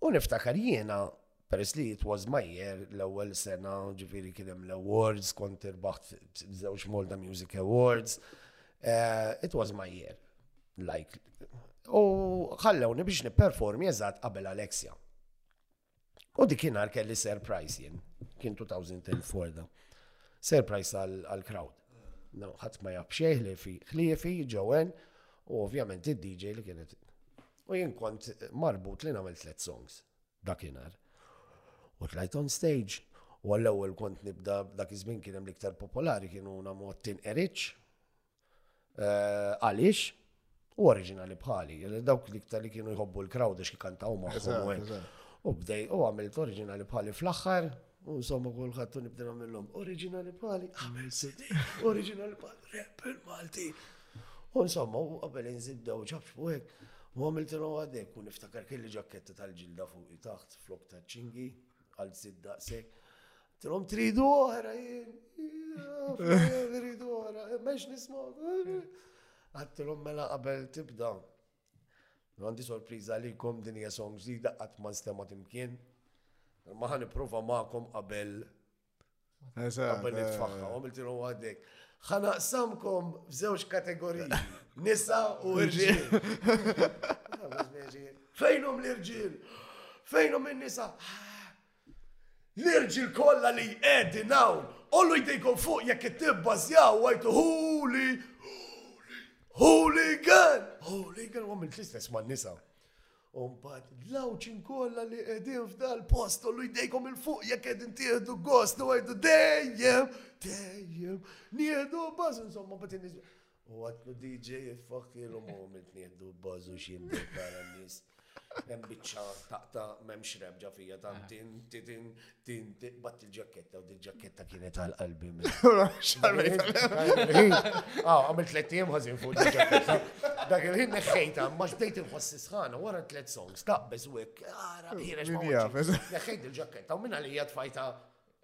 U niftakar jiena Peress li it was my year l-ewwel sena ġifieri kien hemm l-awards kont irbaħt żewġ Malta Music Awards. Uh, it was my year. Like, u ħallewni biex nipperformi eżatt qabel Alexia. U dik kien kelli surprise jien, kien 2004 da. Surprise għal-crowd. No, ħadd ma jaf xejn li fi ħliefi, ġewen, u ovvjament id-DJ li kienet. U jien kont marbut li nagħmel tliet songs. Dakinhar. U tlajt on stage u għall-ewwel kont nibda dak iż-żmien kien hemm l-iktar popolari kienu namu tinqeriċ. Eh, għaliex? U oriġinali bħali, dawk l-iktar li kienu jħobbu l-crowd għax kikantaw maħħom. U bdej, u għamilt oriġinali bħali fl-axħar, U insomma kulħadd u nibda nagħmilhom oriġinali pali, għamil sidi, oriġinali pali, rappel Malti. U insomma, u qabel inżidda u ċafx fuq u għamilt il għadek u niftakar kelli ġaketta tal-ġilda fuq taħt flok ta' ċingi għal zidda sek. Trom tridu oħra, tridu oħra, meċ nisma. Għattilom mela qabel tibda. M'għandi sorpriża għalikom, din hija song ġdida qatt ma nstemat imkien. Ma ħa nipprova magħkom qabel qabel nitfaħħa, għamiltilhom għaddek. Ħa naqsamkom f'żewġ kategoriji, nisa u irġiel. Fejnhom l-irġiel? Fejnhom in-nisa? L-irġiel kollha li qegħdin hawn, għollu jdejkom fuq jekk ittibbażjaw għajtu huli, hooligan, hooligan, u għamil fl-istess ma' nisa. Umbat, l-għawċin kollha li qegħdin f'dal-post, għollu jdejkom il-fuq jekk qegħdin tieħdu gost u għajtu dejjem, dejjem, nieħdu baż insomma batin U għatlu DJ fuck il moment nieħdu bazu xim diktar għannis. Hemm biċċa taqta m'hemmx rebġa fija ta' tin tin tin bat il-ġaketta u dil-ġaketta kienet għal qalbi. Ah, għamil tliet ijiem ħażin fuq il-ġaketta. Dak il-ħin neħħejta, ma xbdejt inħossi sħana wara tliet songs, taqbeż u hekk, ara ħirex ma Neħħejt il-ġaketta u minna li hija tfajta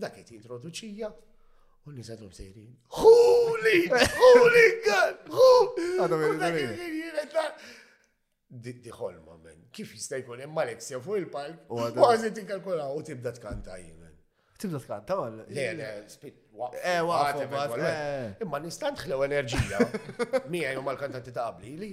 Dak qed jintroduċija u n-nies għadhom sejrin. Huli! Huli! Għadhom di ħolma men. Kif jista' jkun hemm Alexia fuq il-palk? U għażi tinkalkula u tibda tkanta jien. Tibda tkanta għal. Le, le, spit. Eh, waqgħet. Eh. Imma nistant ħlew enerġija. Mija jom għal kantanti ta' qabli li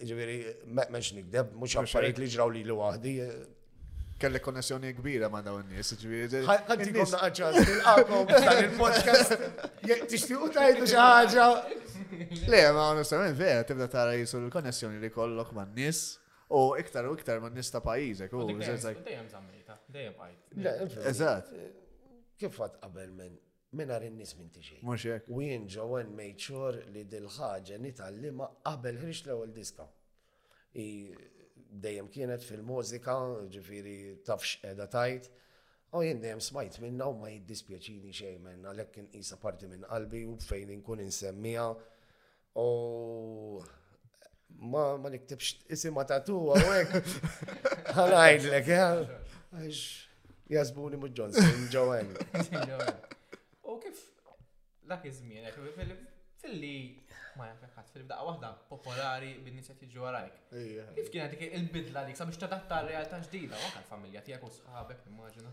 Ġifieri, m'hemmx nikdeb, mhux affarijiet li ġraw li waħdi. Kelli konnessjoni kbira ma' dawn nies, ġifieri. Ħaddi konna ħaġa tilqakom dan il-podcast. Tixtiequ tajdu xi ħaġa. Le, ma onestament vera tibda tara jisu l-konnessjoni li kollok ma' nies u iktar u iktar ma' nies ta' pajjiżek. Dejjem zammejta, dejjem bajt. Eżatt. Kif fatt qabel minn Mingħajr in-nies m'inti xejn. Mhux hekk. U jien Joanne made sure li dil-ħaġa nitgħallimha qabel ħriġt l-ewwel diska. Hi dejjem kienet fil-mużika, ġifieri taf x'qiegħda tgħid. U jien dejjem smajt minnha u ma jiddispjaċini xejn minn għalhekk inqisha parti minn qalbi u fejn inkun insemmiha U ma ma niktibx isima tatu għawek. Għalajdlek, għax jazbuni mu Johnson, Joel. U kif dak iż-żmien, fil-li ma jafek ħadd fil daqqa waħda popolari bin-nies qed jiġu għarajk. Kif kienet dik il-bidla dik sabiex tadatta realtà ġdida waqt familja tiegħek u sħabek immaġina?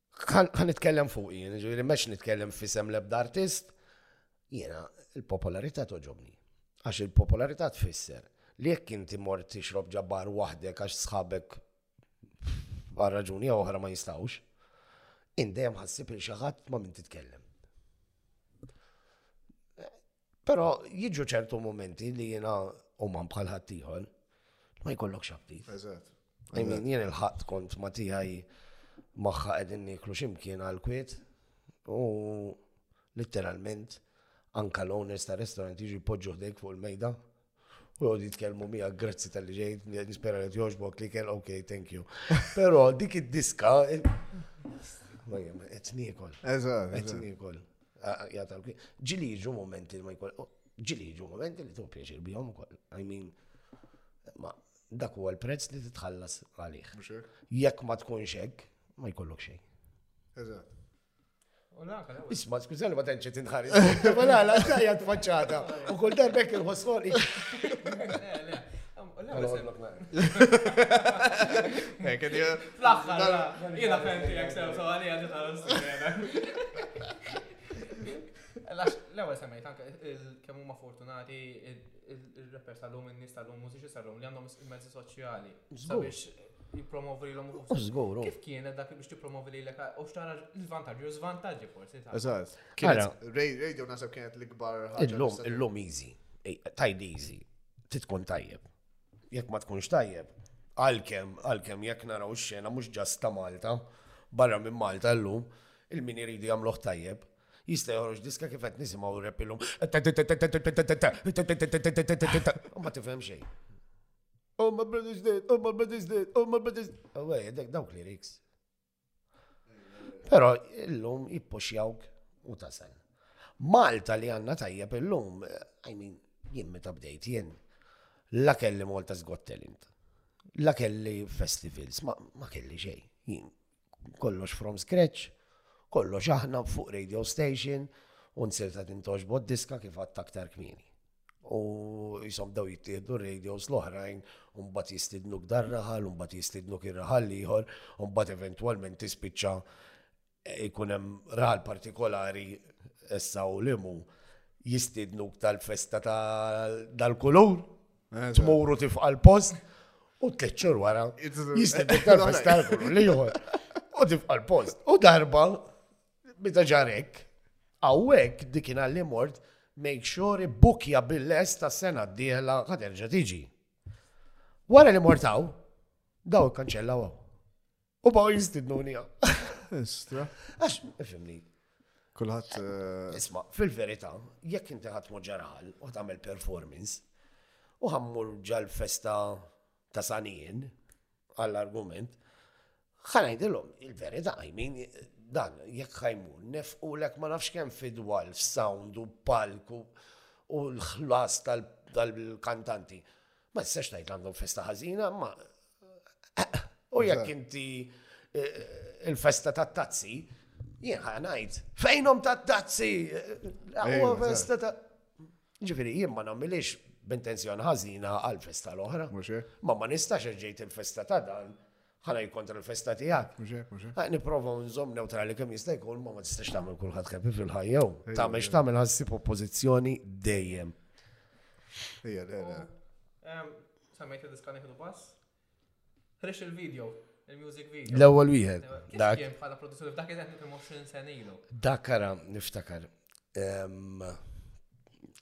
Għan nitkellem fuq jien, ġiviri meċ nitkellem fisem lebda artist, jena il-popolarità toġobni. Għax il-popolarità tfisser li jekk inti mort tixrob ġabbar waħdek għax sħabek għal raġuni oħra ma jistawx, indem ħassib il xaħat ma minn titkellem. Però jiġu ċertu momenti li jiena umman bħal ħaddieħor ma jkollok xabti. Eżatt. Għajmin, jien il-ħadd kont ma tiegħi magħha qegħdin niklu ximkien għal-kwiet u literalment anka l-owners ta' restaurant jiġu jpoġġu ħdejk fuq il-mejda u jgħod jitkellmu miegħek grazzi tal-li ġejt, nispera li jogħġbok li kell, ok, thank you. Però dik id-diska ma jem, qed niekol. Eżatt. Qed niekol. Ġili jiġu momenti li ma jkun. Ġili jiġu momenti li tu pjaċir bihom ukoll. I mean, ma dak huwa l-prezz li titħallas għalih. Jekk ma tkunx hekk, ma jkollok xejn. Eżatt. Isma, skużani ma tenċi tinħaris. Mela, la sajja tfaċċata. U kull darba jekk il-ħossor. Fl-axħar, jena fenti jek sew so għalija titħalu s-sirena. L-ewel semmejt, anke kemm huma fortunati il-rappers tal-lum, il-nis tal-lum, mużiċi tal-lum li għandhom il-mezzi soċjali. jippromovi lilhom u U żgur, u. Kif kienet dak biex tippromovi lilek u x'tara l-vantaġġi u żvantaġġi forsi ta' Eżatt. Kienet Ara. rej- radio naħseb kienet l-ikbar ħaġa. Illum, nista' ngħid. illum easy. Ej, Tajt easy. Ti tkun tajjeb. Jekk ma tkunx tajjeb, għalkemm, għalkemm jekk naraw ix-xena mhux ġast ta' Malta, barra minn Malta llum, il-min iridu jagħmluh tajjeb, jista' joħroġ diska kif qed nisimgħu r-rap illum. U ma tifhem xejn. Oh my brother's dead, oh my brother's dead, oh my brother's dead. Oh, Għawaj, dek dawk lyrics. Pero illum jippuxjawk u tasal. Malta li għanna tajjeb illum, I mean, jien meta bdejt jien, la kelli Malta's Got Talent, la kelli festivals, ma, ma kelli xej. Jien kollox from scratch, kollox aħna fuq radio station, u nsir ta' tintox bod diska kif għadd aktar kmini. U jisom daw jittieħdu radios l-oħrajn, un bat jistidnu kdar raħal, un bat jistidnu kien raħal liħor, un bat eventualment tispiċċa eh, ikunem raħal partikolari essa u limu jistidnu tal-festa ta' dal-kulur, Tmuru tifqa l-post u tliet xhur wara jistibek darba star li joħor. U tifqa l-post. U darba meta ġarek, għawek dikin għalli mort, make sure bukja bil-les ta' sena d-dieħla ħaderġa tiġi. Wara li mortaw, daw kanċellaw. U baw jistidnuni għam. Istra. Għax, fimni. Kulħat. Eh, Isma, fil-verita, jekk inti ħat moġarħal u tagħmel performance u ħammur ġal-festa ta' sanijin għall-argument, ħanajdilom il-verita, I mean, dan, jekk ħajmur, nefqu lek ma nafx kem fidwal, sound u palku u l-ħlas tal-kantanti. Ma tistax ngħid għandhom festa ħażina, ma u jekk inti eh, il-festa tat-tazzi, jien ħa ngħid fejnhom tat-tazzi, eh, huwa festa ta' Ġifieri jien ma nagħmilix b'intenzjon ħażina għal festa l-oħra. Ma ma nistax ġejt il-festa ta' dan ħalaj kontra l-festa tijak. Niprofa nżom neutrali kem jista' jkun ma ma tistax tagħmel kulħadd ħepi fil-ħajja. Tagħmel x'tagħmel ħassib oppożizzjoni dejjem. Ejja, ejja. Semmejt id-diskani kienu bass. Ħrix il-video, il-music video. L-ewwel wieħed. Dak. Bħala produzzjoni dak qed 20 sena ilu. Dak ara niftakar.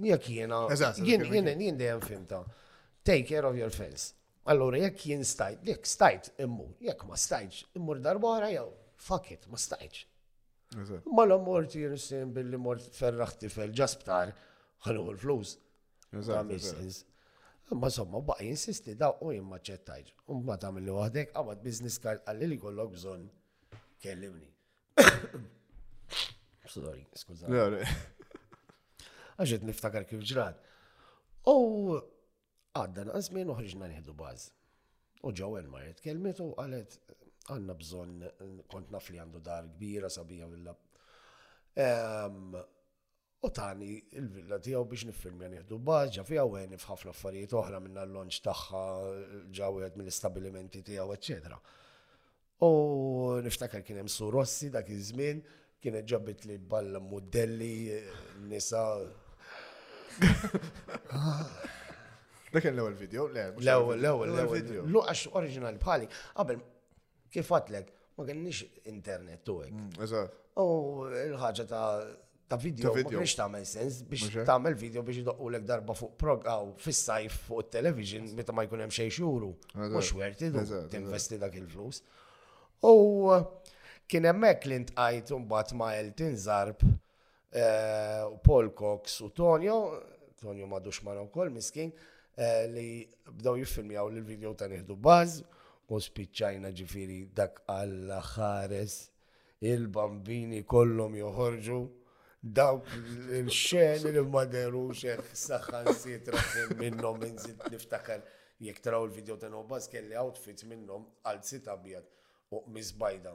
Jekk jiena. Eżatt. Jien eżatt, jien jien dejjem fimta. Take care of your fence. Allura jekk jien stajt, jekk stajt immur, jekk ma stajtx immur darba oħra jew fuck it, ma stajtx. Eżatt. Ma la mort jirsim billi mort ferraħ tifel ġasptar ħanuħu l-flus. Ta' Eżatt. eżatt. missins. Imma somma baq jinsisti da u jien ma ċettajġ. Umma tagħmel li waħdek qabad business card qalli li kollok bżonn kellimni. Sorry, skuża. Għaxet niftakar kif ġrat. U għadda naqsmin uħriġna nieħdu baż. U ġew Elmaret kelmet u qalet għandna bżonn kont naf li għandu dar kbira sabija mill u tani l-villa tiegħu biex niffilmja nieħdu bath ġa fiha u għeni f'ħafna affarijiet oħra minnha l-lounge tagħha ġa wieħed mill-istabilimenti tiegħu eċċetera. U niftakar kien hemm Su Rossi dak iż-żmien kienet ġabitli balla mudelli nisa Dak l-ewwel video, le, l-ewwel l-ewwel video. Luqax oriġinali bħali qabel Kif għatlek, ma kellniex internet u hekk. Eżatt. U l-ħaġa ta' ta' video, Ta' ma video. kienx tagħmel sens biex Mhux hekk. tagħmel video biex idoqqulek darba fuq progaw fis-sajf fuq it-television meta ma jkun hemm xejn xuru. Eżatt, Mhux werti du eżatt, tinvesti dak il-flus. U kien hemmhekk li ntqajt imbagħad ma' Elton Zarb u Paul Cox u Tonio, Tonio m'għadux mara wkoll miskin, eh, li bdew jiffilmjaw li l-video ta' nieħdu baż u spiċċajna ġifieri dak għal ħares il-bambini kollhom joħorġu dawk il-xeni li ma derux saħħan sitra minnhom minn zid niftakar jek traw il-video ta' nobas kelli outfits minnhom għal sit abjad u misbajda.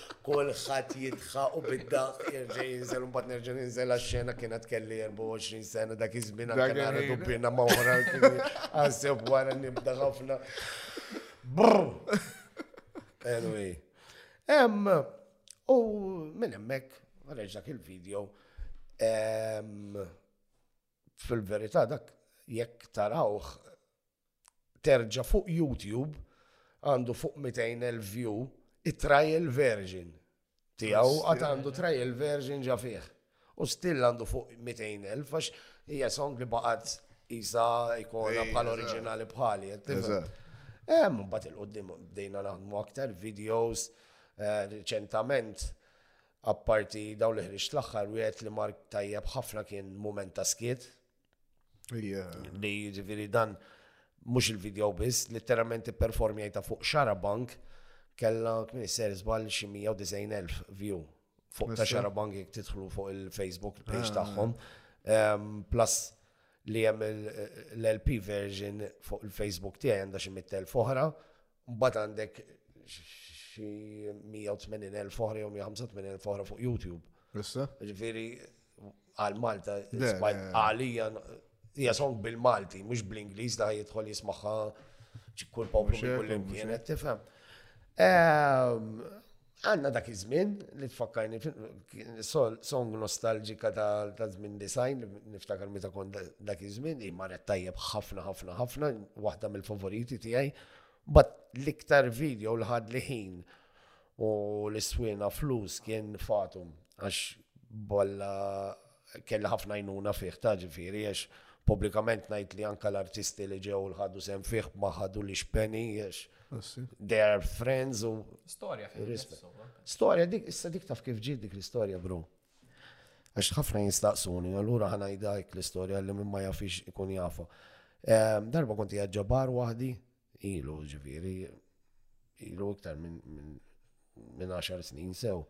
Kulħadd jidħaq u bid-daħk jerġa' jinżel u mbagħad nerġa' ninżel għax-xena kienet kelli 24 sena dak iż-żmien anke nara dubbina ma' oħra għassew wara nibda ħafna. Anyway. Em, u minn hemmhekk ħareġ dak il-video. Fil-verità dak jekk tarawh terġa' fuq YouTube għandu fuq 200,000 view it-trial version tiegħu għad għandu trial version ġa fih. U still għandu fuq 200,000 għax hija song li baqgħet isa ikona bħal oriġinali bħali. Eh, mbagħad il-qudiem bdejna naħdmu aktar videos eh, riċentament apparti daw li ħriġt l-aħħar wieħed li mark tajjeb ħafna kien mument ta' skiet Li ġifiri dan mux il-video biss, letteralment performjajta fuq xara bank kella kmini ser zbal xi 190,000 view fuq ta' xara bank jek titħlu fuq il-Facebook page ah. tagħhom. Ehm, plus li hemm l-LP version fuq il-Facebook tiegħi għandha xi 100,000 oħra Mbagħad għandek xi 180,000 oħra jew 185,000 oħra fuq YouTube. Issa? Ġifieri għal Malta, għalija hija song bil-Malti, mhux bl-Ingliż da jidħol jismaħħa kull poplu kull imkien qed tifhem. Ehm, Għandna dak iż-żmien li tfakkarni song nostalġika ta' żmien design niftakar meta kont dak iż-żmien hi marret tajjeb ħafna ħafna ħafna waħda mill-favoriti tiegħi. But l-iktar video li ħad li ħin u l-iswiena flus kien Fatum għax bolla Kelli ħafna għajnuna fih ta' ġifieri għax pubblikament ngħid li anke l-artisti li ġew u ħadu sehem fih ma ħadulix penny għax they are friends u. Storja fih. Storja dik issa dik taf kif ġiet dik l-istorja bro. Għax ħafna jinstaqsuni, allura ħanajda hekk l-istorja li minn ma jafix ikun jafa. Ehm, darba konti għadġabar waħdi, ilu ġifieri, ilu iktar minn 10 snin sew.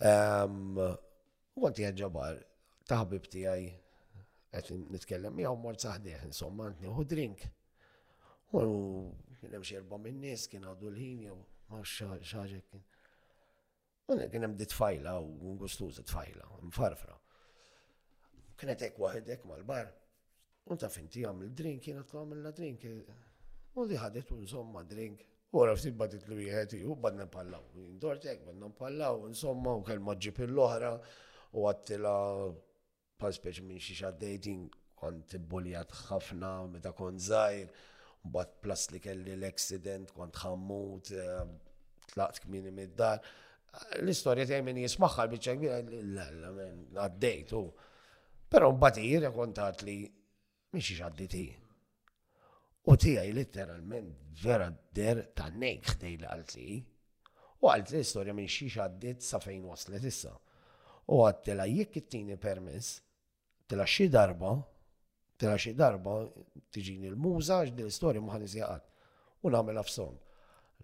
Ehm, U kont qiegħed ġabar ta' ħbib tiegħi qed nitkellem miegħu mort saħdih insomma għand nieħu drink. U kien hemm xi erba' min-nies kien għadu l-ħin jew ma xaġek kien. U kien hemm dit fajla u ngustuża tfajla, mfarfra. Kienet hekk waħedek mal-bar. U taf inti għamil drink, jena tkun għamilla drink. U li ħadet u insomma drink. U għara ftit badit li wieħed u badna pallaw. Indortek, badna pallaw, insomma, u kelma ġib l-oħra u għattila pal speċi minn xi xaddejtin kont bulljat ħafna meta kont zaħir. Bat plas li kelli l-accident, kont ħammut, eh, tlaqt kmini mid-dar. L-istoria tiegħi minn jismaħħal biċċa kbira l-għaddejtu. Però mbagħad hi rrakontat li minn xiex għaddit hi. U tiegħi litteralment vera der ta' nejk ħdej li għalt li u għalt li storja minn xiex għaddit sa fejn waslet issa. U għattela jekk it-tini permess, tela xi darba, tela xi darba tiġini l-muża għax din l-istorja ma ħanis jaqat. U nagħmel afsom.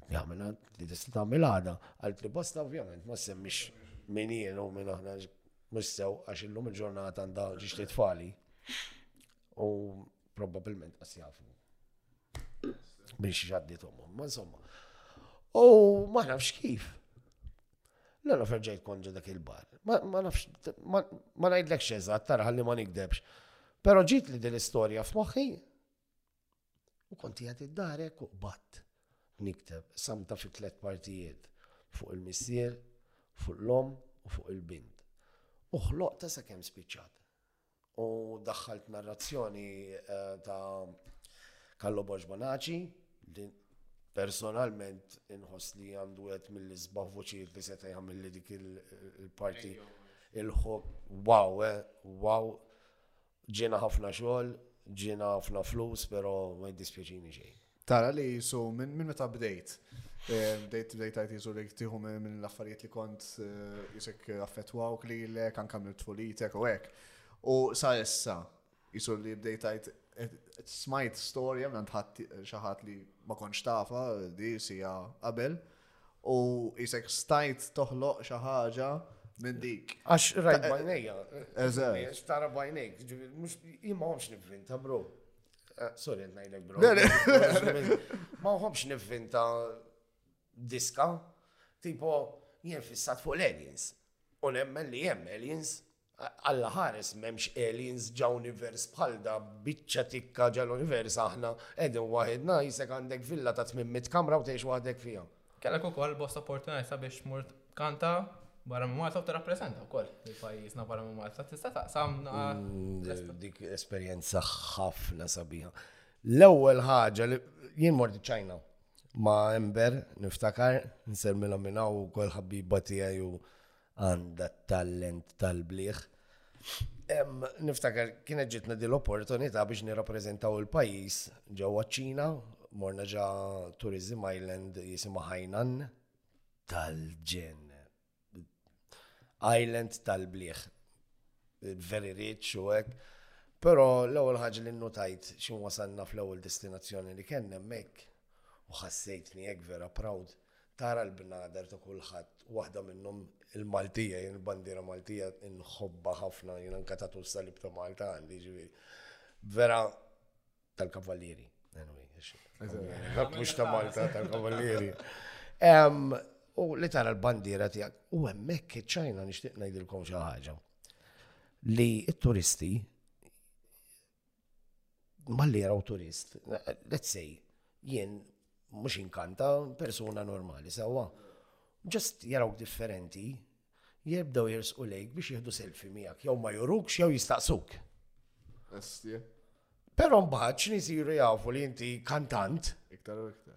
Nagħmel li tista' tagħmel għada, għalt li bosta ovvjament ma semmix min jien u minn aħna Mhux sew għax illum il-ġurnata għandha ġiġti tfali u probabbilment qas jafu biex ġaddithom. Ma insomma. U ma nafx kif. La naf ġejt konġa dak il-bar. Ma nafx, ma najdlek xeżat, tara ħalli ma nikdebx. Pero ġit li din istorja f'moħħi, U kont qiegħed iddarek u qbadt. Nikteb samta fi tliet partijiet, fuq il-missier, fuq l-omm u fuq il-bint. U ħloqtha sakemm spiċċat. U daħħalt narrazzjoni ta' Kallo Boġbanaċi li personalment inħoss li għandu għed mill-isbaħ voċijiet li seta' jagħmel li dik il-parti il-ħob wow, eh, wow, Ġiena ħafna xogħol, ġiena ħafna flus pero ma jiddispjaċini xejn. Tara li so minn min meta bdejt. Eh, bdejt bdejt għajt jizu li tiħu minn l-affarijiet li kont eh, jisek affetwaw li l-ek anka minn tfulitek u għek. U sa issa, jizu li bdejt għajt eh, smajt storja minn ħadd xaħat li ma konċ tafa di sija qabel. U jisek stajt toħloq xi ħaġa minn dik. Għax rajt eh, bajnejja. Eżatt. Għax tara bajnejk, mhux imma għomx nivvinta, bro. Eh, sorry, ngħidlek bro. Ma għomx nivvinta diska, tipo jien fissat fuq l-aliens. U nemmen li hemm aliens Alla ħares m'hemmx aliens ġa univers bħal da biċċa tikka ġa l-univers aħna qegħdin waħidna jisek għandek villa ta' tmien mitt kamra u tgħix waħdek fiha. Kellek ukoll bosta opportunitajiet sabiex tmur tkanta barra minn Malta u tirrappreżenta wkoll lil pajjiżna barra minn Malta. Tista' taqsamna Dik esperjenza ħafna sabiħa. L-ewwel ħaġa li jien mort iċ-Ċajna ma' Ember niftakar, nsellmilha minn hawn ukoll ħabiba tiegħi u għandha t-talent tal-bliħ. Niftakar kienet ġitna din l-opportunità biex nirrappreżentaw il-pajjiż ġewwa ċ-Ċina, morna ġa Tourism Island jisimha Hainan tal-ġen. Island tal-bliħ. Very rich u hekk. Però l-ewwel ħaġa li nnutajt xi wasalna fl-ewwel destinazzjoni li kellna hemmhekk u ħassejtni hekk vera proud Tara l-bnader ta' kulħadd, waħda minnhom il-Maltija, jien il-bandiera Maltija nħobbha ħafna, jien anke tatu s-salib ta' Malta għandi, ġifieri. Vera tal-kavallieri, anyway, mhux ta' Malta tal-kavallieri. U li tara l-bandiera tiegħek, u hemmhekk iċ-Ċina nixtieq ngħidilkom xi ħaġa. Li t-turisti Malli jaraw turist, let's say, jien mhux inkanta persuna normali sewwa. Ġast jarawk differenti, jibdew jersqu lejk biex jieħdu selfie miegħek, jew ma jurukx jew jistaqsuk. Però mbagħad x'nisiru jafu li inti kantant. Iktar u iktar.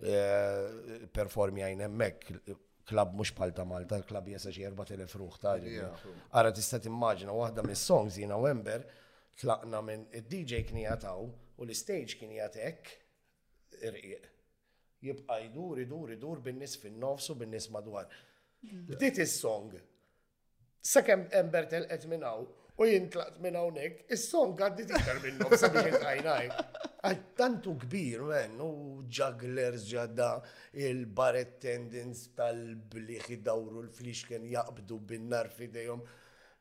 Eh, performi għajn emmek, klab mux pal ta' Malta, klab jesa xie 4000 ruħ ta' Għara tista' timmaġina waħda mis songs jina Wember, tlaqna minn id-DJ kien jataw u l-stage kien jatek irqiq. Jibqa jdur, idur, idur bin-nis fin-nofsu, bin-nis madwar. Bdiet is-song, Sakemm Ember telqet minn hawn u jien tlaqt minn hawnhekk, is-song għaddi tiktar minnhom sabiex intajnaj. Tantu kbir, men, u jugglers ġadda il-bar attendants tal-bliħ idawru l-flixken jaqbdu bin-nar fidejhom.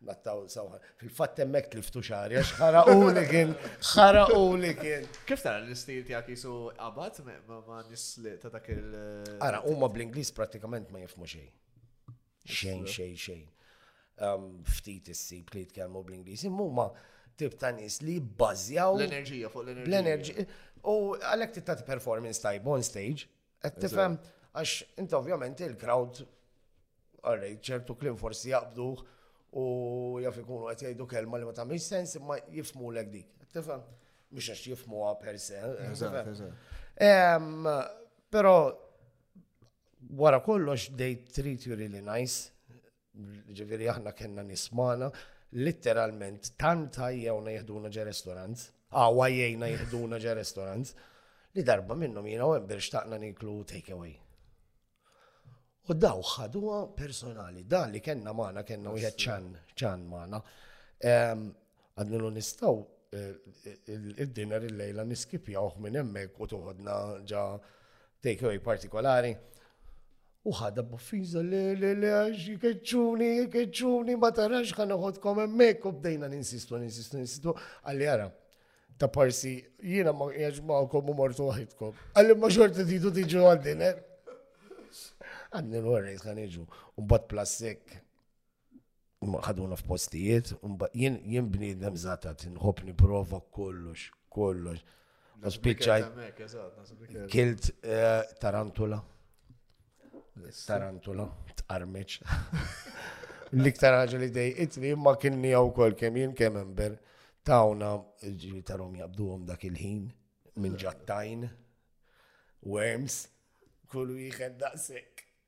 Nattaw sawħan. Fil-fatt hemmhekk tliftu xari, għax ħaraqu li kien, ħaraqu li kien. Kif tara l-istil tiegħek jisu qabad ma' nis ta' dak il- Ara, huma bl-Ingliż prattikament ma jifmu xejn. Xejn, xejn, xejn. Um, ftit issib li jitkellmu bl-Ingliż. Imma tip ta' nies li jibbażjaw. L-enerġija fuq l-enerġija. L-enerġija. U għalhekk tittat performance type on stage, qed tifhem għax inti ovvjament il-crowd għarrej ċertu klim forsi jaqbduh u jaf ikunu qed jgħidu kelma li ma tagħmilx sens imma jifmu l dik. Tifhem? Mhux għax jifmuha per se. Però Wara kollox they treat you really nice, ġifieri aħna kellna nismana, literalment tant ħajjewna jihduna ġe restaurants, għawa jgħina jihduna ġe restaurants, li darba minnhom jiena u biex taqna niklu takeaway. U daw ħaduha personali, dan li kellna magħna kellna wieħed ċan ċan magħna. Ehm, Għadnilu nistaw il-dinner il-lejla niskipjawh minn hemmhekk u toħodna ġa takeaway partikolari. U ħadha b'uffiża le le le għax jkeċċuni, jkeċċuni ma tarax ħan uħodkom hemmhekk u bdejna ninsistu, ninsistu, ninsistu. Għalli ara, ta' parsi jiena ma jaġmawkom u mortu waħidkom. Għalli ma xorti tidu tiġu għad-dinner. Għadni l-għorrejt ħan iġu, un bat plastik ħaduna f'postijiet, jien bniedem zatat, nħob niprofa kollox, kollox. Spiċċaj. Kilt eh, tarantula. Tarantula, tqarmeċ. L-iktar ħaġa li dej itni ma kienni għaw kol kem jien kem ember tawna ġili tarom jabduhom dak il-ħin minn ġattajn, worms, kull wieħed daqsek.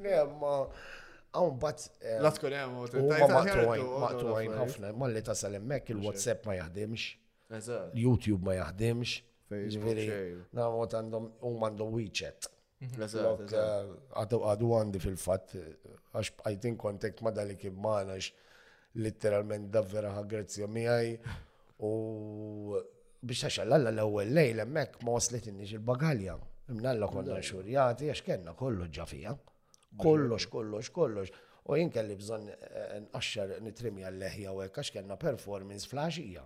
Le, ma. Għawn bat. Eh, La tkun hemm u maqtuħin ħafna, ma li tasal hemmhekk il-WhatsApp ma jaħdimx. YouTube ma jaħdimx. Ġifieri, nagħmlu għandhom huma għandhom WeChat. Mhm. Eh, għadu għandi fil-fatt, eh, għax bqajt in kontakt ma dali kien maħna, Litteralment davvera ħagrezzja miegħi u biex taxxal alla l-ewwel lejl hemmhekk ma waslitinniex il-bagalja. Imnalla konna xurjati għax kellna kollu ġafija. Kollox, kollox, kollox. U jien kelli bżonn eh, nqaxxar nitrimi għall-leħja u hekk għax kellna performance fl-għaxija.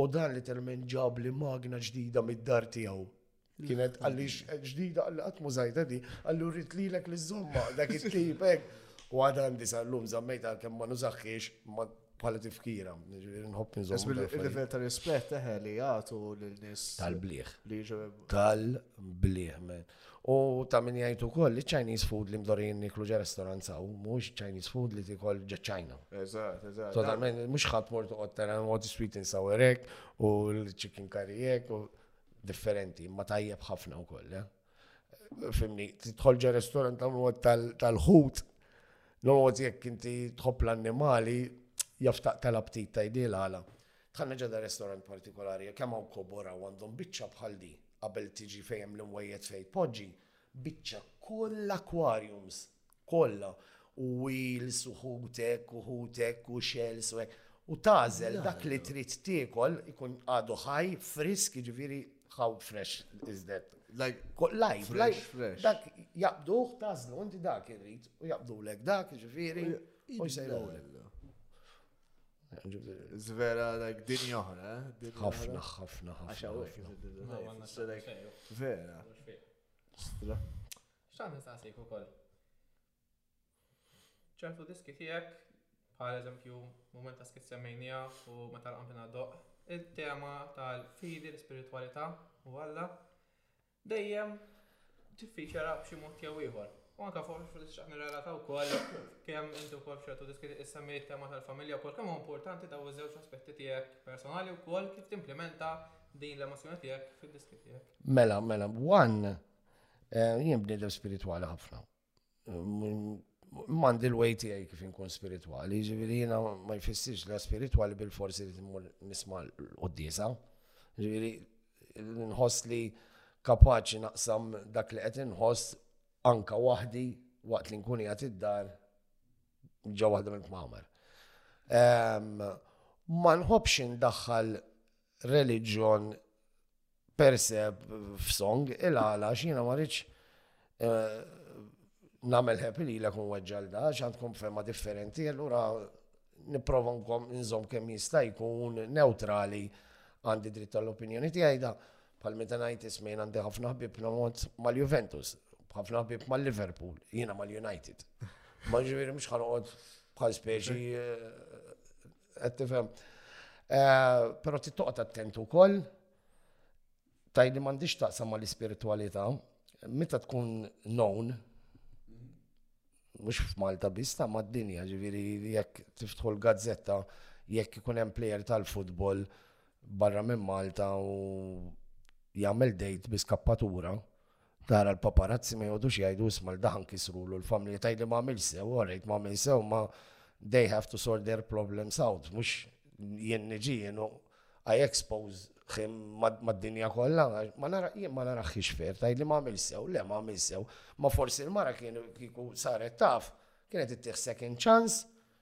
U dan li termin ġab li magna ġdida mid-dar tiegħu Kienet għalli ġdida għalli għatmu zajda di, għalli urrit li l-ek li zomma, dak it-tip, ek. U għad għandi sal-lum zammejta kem ma nużaxħiex ma bħala tifkira, nħobb nżomm. Il-level ta' rispet eħe eh, li jgħatu l-nis. Tal-bliħ. Tal-bliħ, men. U ta' min jgħajtu koll, li Chinese food li mdorin niklu ġa restaurant saw, mux Chinese food li tikol ġa China. Eżat, eżat. Totalment, mux ħat mortu għottara, għot sweet and sour u l-chicken curry u differenti, imma tajjeb ħafna u koll, eh? Fimni, titħol ġa restaurant tal-ħut, l-għod jek inti tħob l-annimali, jaftaq tal-aptit tajdil għala. Tħanna ġada restaurant partikolari, kemm hawn kobora u għandhom biċċa bħal di, qabel tiġi fejem l-imwejjed fej poġġi, biċċa kull aquariums kollha u wheels u ħutek u ħutek u shells u hekk. U tażel dak li trid tiekol ikun għadu ħaj, frisk, ġifieri how fresh is that? Like, live, live, fresh. Dak jaqbduh tażlu, inti dak irrid u jaqbdulek dak, ġifieri, u jsejrulek. Zvera, like, din joħra, eh? ħafna, ħafna, ħafna. Vera. Xtaqt nistaqsik ukoll. Ċertu diski tiegħek, bħal eżempju Mument ta' Skiet semmejniha u Meta l-Qanfina Ddoqq, it-tema tal-fidi, l-ispiritwalità u Alla dejjem tiffiċera b'xi mod jew ieħor. U anke fuq il-flus xtaqt nirrelata wkoll kemm inti wkoll f'ċertu diski issemmejt tema tal-familja wkoll kemm huwa importanti dawn iż-żewġ aspetti tiegħek personali wkoll kif timplimenta din l-emozzjoni tiegħek fid-diski tiegħek. Mela, mela. One Eh, jien bniedem spiritwali ħafna. Mandi l-way tiegħi kif inkun spiritwali, ġifieri jiena ma jfissirx la spiritwali bil-forsi li tmur nisma' l-qoddisa. Ġifieri nħoss li kapaċi naqsam dak li qed inħoss anka waħdi waqt li nkun jgħat id-dar ġa waħda minn kmamar. Ma nħobx indaħħal reliġjon per se f'song il-għala xina ma rridx eh, namel ħep li l kun weġġal da, ċantkom fema differenti, allura niprofa nkom nżom kemm jista' jkun neutrali għandi dritt tal-opinjoni tiegħi da pal meta ngħid ismejn għandi ħafna ħbib mod mal-Juventus, ħafna ħbib mal-Liverpool, jiena mal-United. Ma ġifieri mhux ħanoqgħod bħal speċi eh, Qed tifhem. Eh, però trid toqgħod attent ukoll tajli m'għandix taqsam mal ispiritualita meta tkun known mhux f'Malta biss ta' mad-dinja, ġifieri jekk tiftħu l-gazzetta jekk ikun hemm plejer tal-futbol barra minn Malta u jagħmel dejt bi skappatura, Tara l-paparazzi ma jgħodux jgħidu isma' 'l daħan kisrulu l-familja tgħidli m'għamilx sew, orajt m'għamilt sew imma they have to sort their problems out mhux jien niġi you know I expose him mad-dinja kollha jien ma naraħħiex fair tgħidli m'għamilx sew, le m'għamilt sew, ma forsi l-mara kieku saret taf kienet ittih second chance,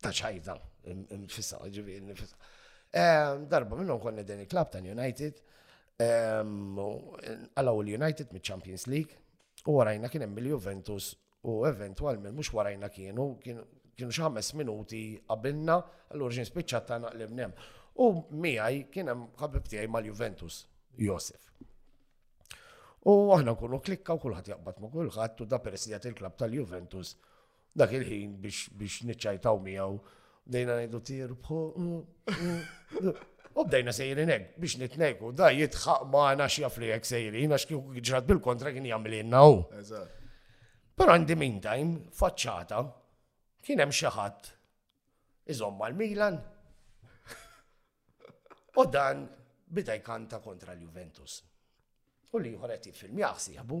ta' ċajta, nfissa, ġivir, nfissa. Ehm, darba minnhom konna deni klab ta' United, ehm, għalaw l-United mit champions League, u warajna kien hemm il-Juventus u eventualment mhux warajna kienu, kienu xaħmes minuti qabilna, allura ġin spiċċat ta' naqlib nem. U miħaj kien hemm ħabib tiegħi mal-Juventus, Josef. U aħna nkunu klikka u kulħadd jaqbad ma' kulħadd u da peress li il-klab tal-Juventus Dak il-ħin biex niċċajtaw miegħu bdejna ngħidu tir bħu. U bdejna sejrin hekk biex nitnejku da jitħaq magħna x'jaf li hekk sejrin għax kieku ġrat bil-kontra kien jagħmlilna hu. Però għandi meantime faċċata kien hemm xi ħadd iżomm mal-Milan. U dan bida jkanta kontra l-Juventus. U li jħor qed fil-mjaħ sieħbu.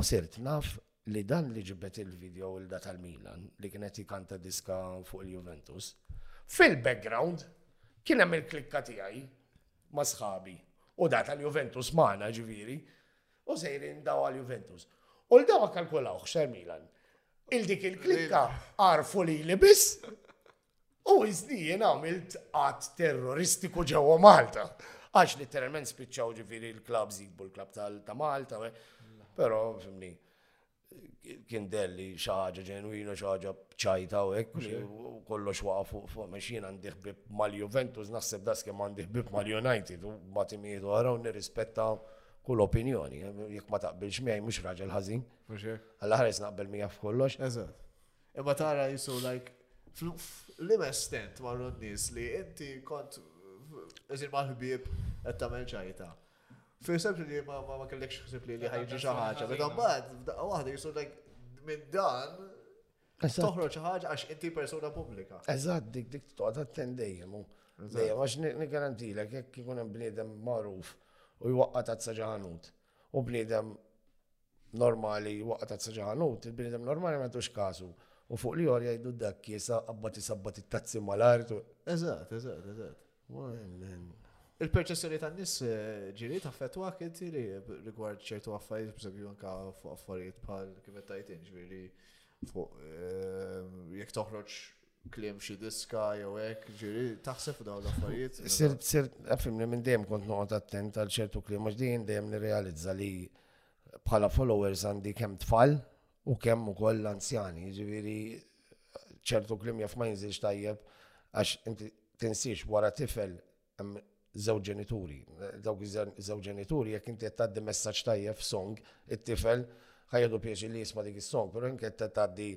U sirt naf li dan li ġibed il-video wilda tal-Milan li kien qed jkanta diska fuq il-Juventus, fil-background kien hemm il-klikka tiegħi ma' sħabi u da tal-Juventus magħna ġifieri u sejrin daw għal-Juventus. U l-dawa kalkulaw xar Milan. Il-dik il-klikka għarfu li li biss U iżdi jien għamilt att terroristiku ġewwa Malta. Għax literalment spiċċaw ġifieri l-klab zibu l-klab ta' Malta, però fimni kien delli xi ħaġa ġenwina, xi ħaġa ċajta u hekk, u kollox waqa' fuq fuq mex jien għandi ħbib mal-Juventus, naħseb das kemm għandi ħbib mal-United u ma timijiet oħra u nirrispetta kull opinjoni, jekk ma taqbilx miegħi mhux raġel ħażin. Għalla ħares naqbel miegħek f'kollox. Eżatt. Imma tara jisu like l-imestent marru n-nis li inti kont eżin mal-ħbib qed tagħmel ċajta. Fiseb li ma ma kellekx xħsib li li ħajġi xi ħaġa, meta mbagħad f'daqqa waħda jisu like minn dan toħroġ ħaġa għax inti persuna pubblika. Eżatt dik dik toqgħod attent dejjem. Dejjem għax nigarantilek jekk ikun hemm bniedem magħruf u jwaqqa' tazza ġaħanut u bniedem normali waqgħet tazza ġo ħanut, il-bniedem normali ma jagħtux kasu. U fuq li jor jgħidu dak kiesa qabbad isabbat it-tazzi mal-art. Eżatt, eżatt, eżatt. Il-perċessjoni tan nies eh, ġiri taffettwak inti li rigward ċertu affarijiet, b'sebju anka fuq affarijiet bħal kif qed tajtin ġifieri fuq eh, jekk toħroġ klim xi diska jew hekk, ġiri taħseb dawn l-affarijiet. Sir sir affimni minn dejjem kont noqgħod attent għal ċertu klim għax din dejjem nirrealizza li Bħala followers għandi kemm tfal u kemm ukoll anzjani, ġifieri ċertu klim jaf ma jinżilx tajjeb għax inti tinsiex wara tifel żewġ ġenituri. Dawk żewġ ġenituri jekk inti qed tgħaddi messaġġ tajjeb song, it-tifel ħajjedu pieċi li jisma' dik is-song, però inti qed tgħaddi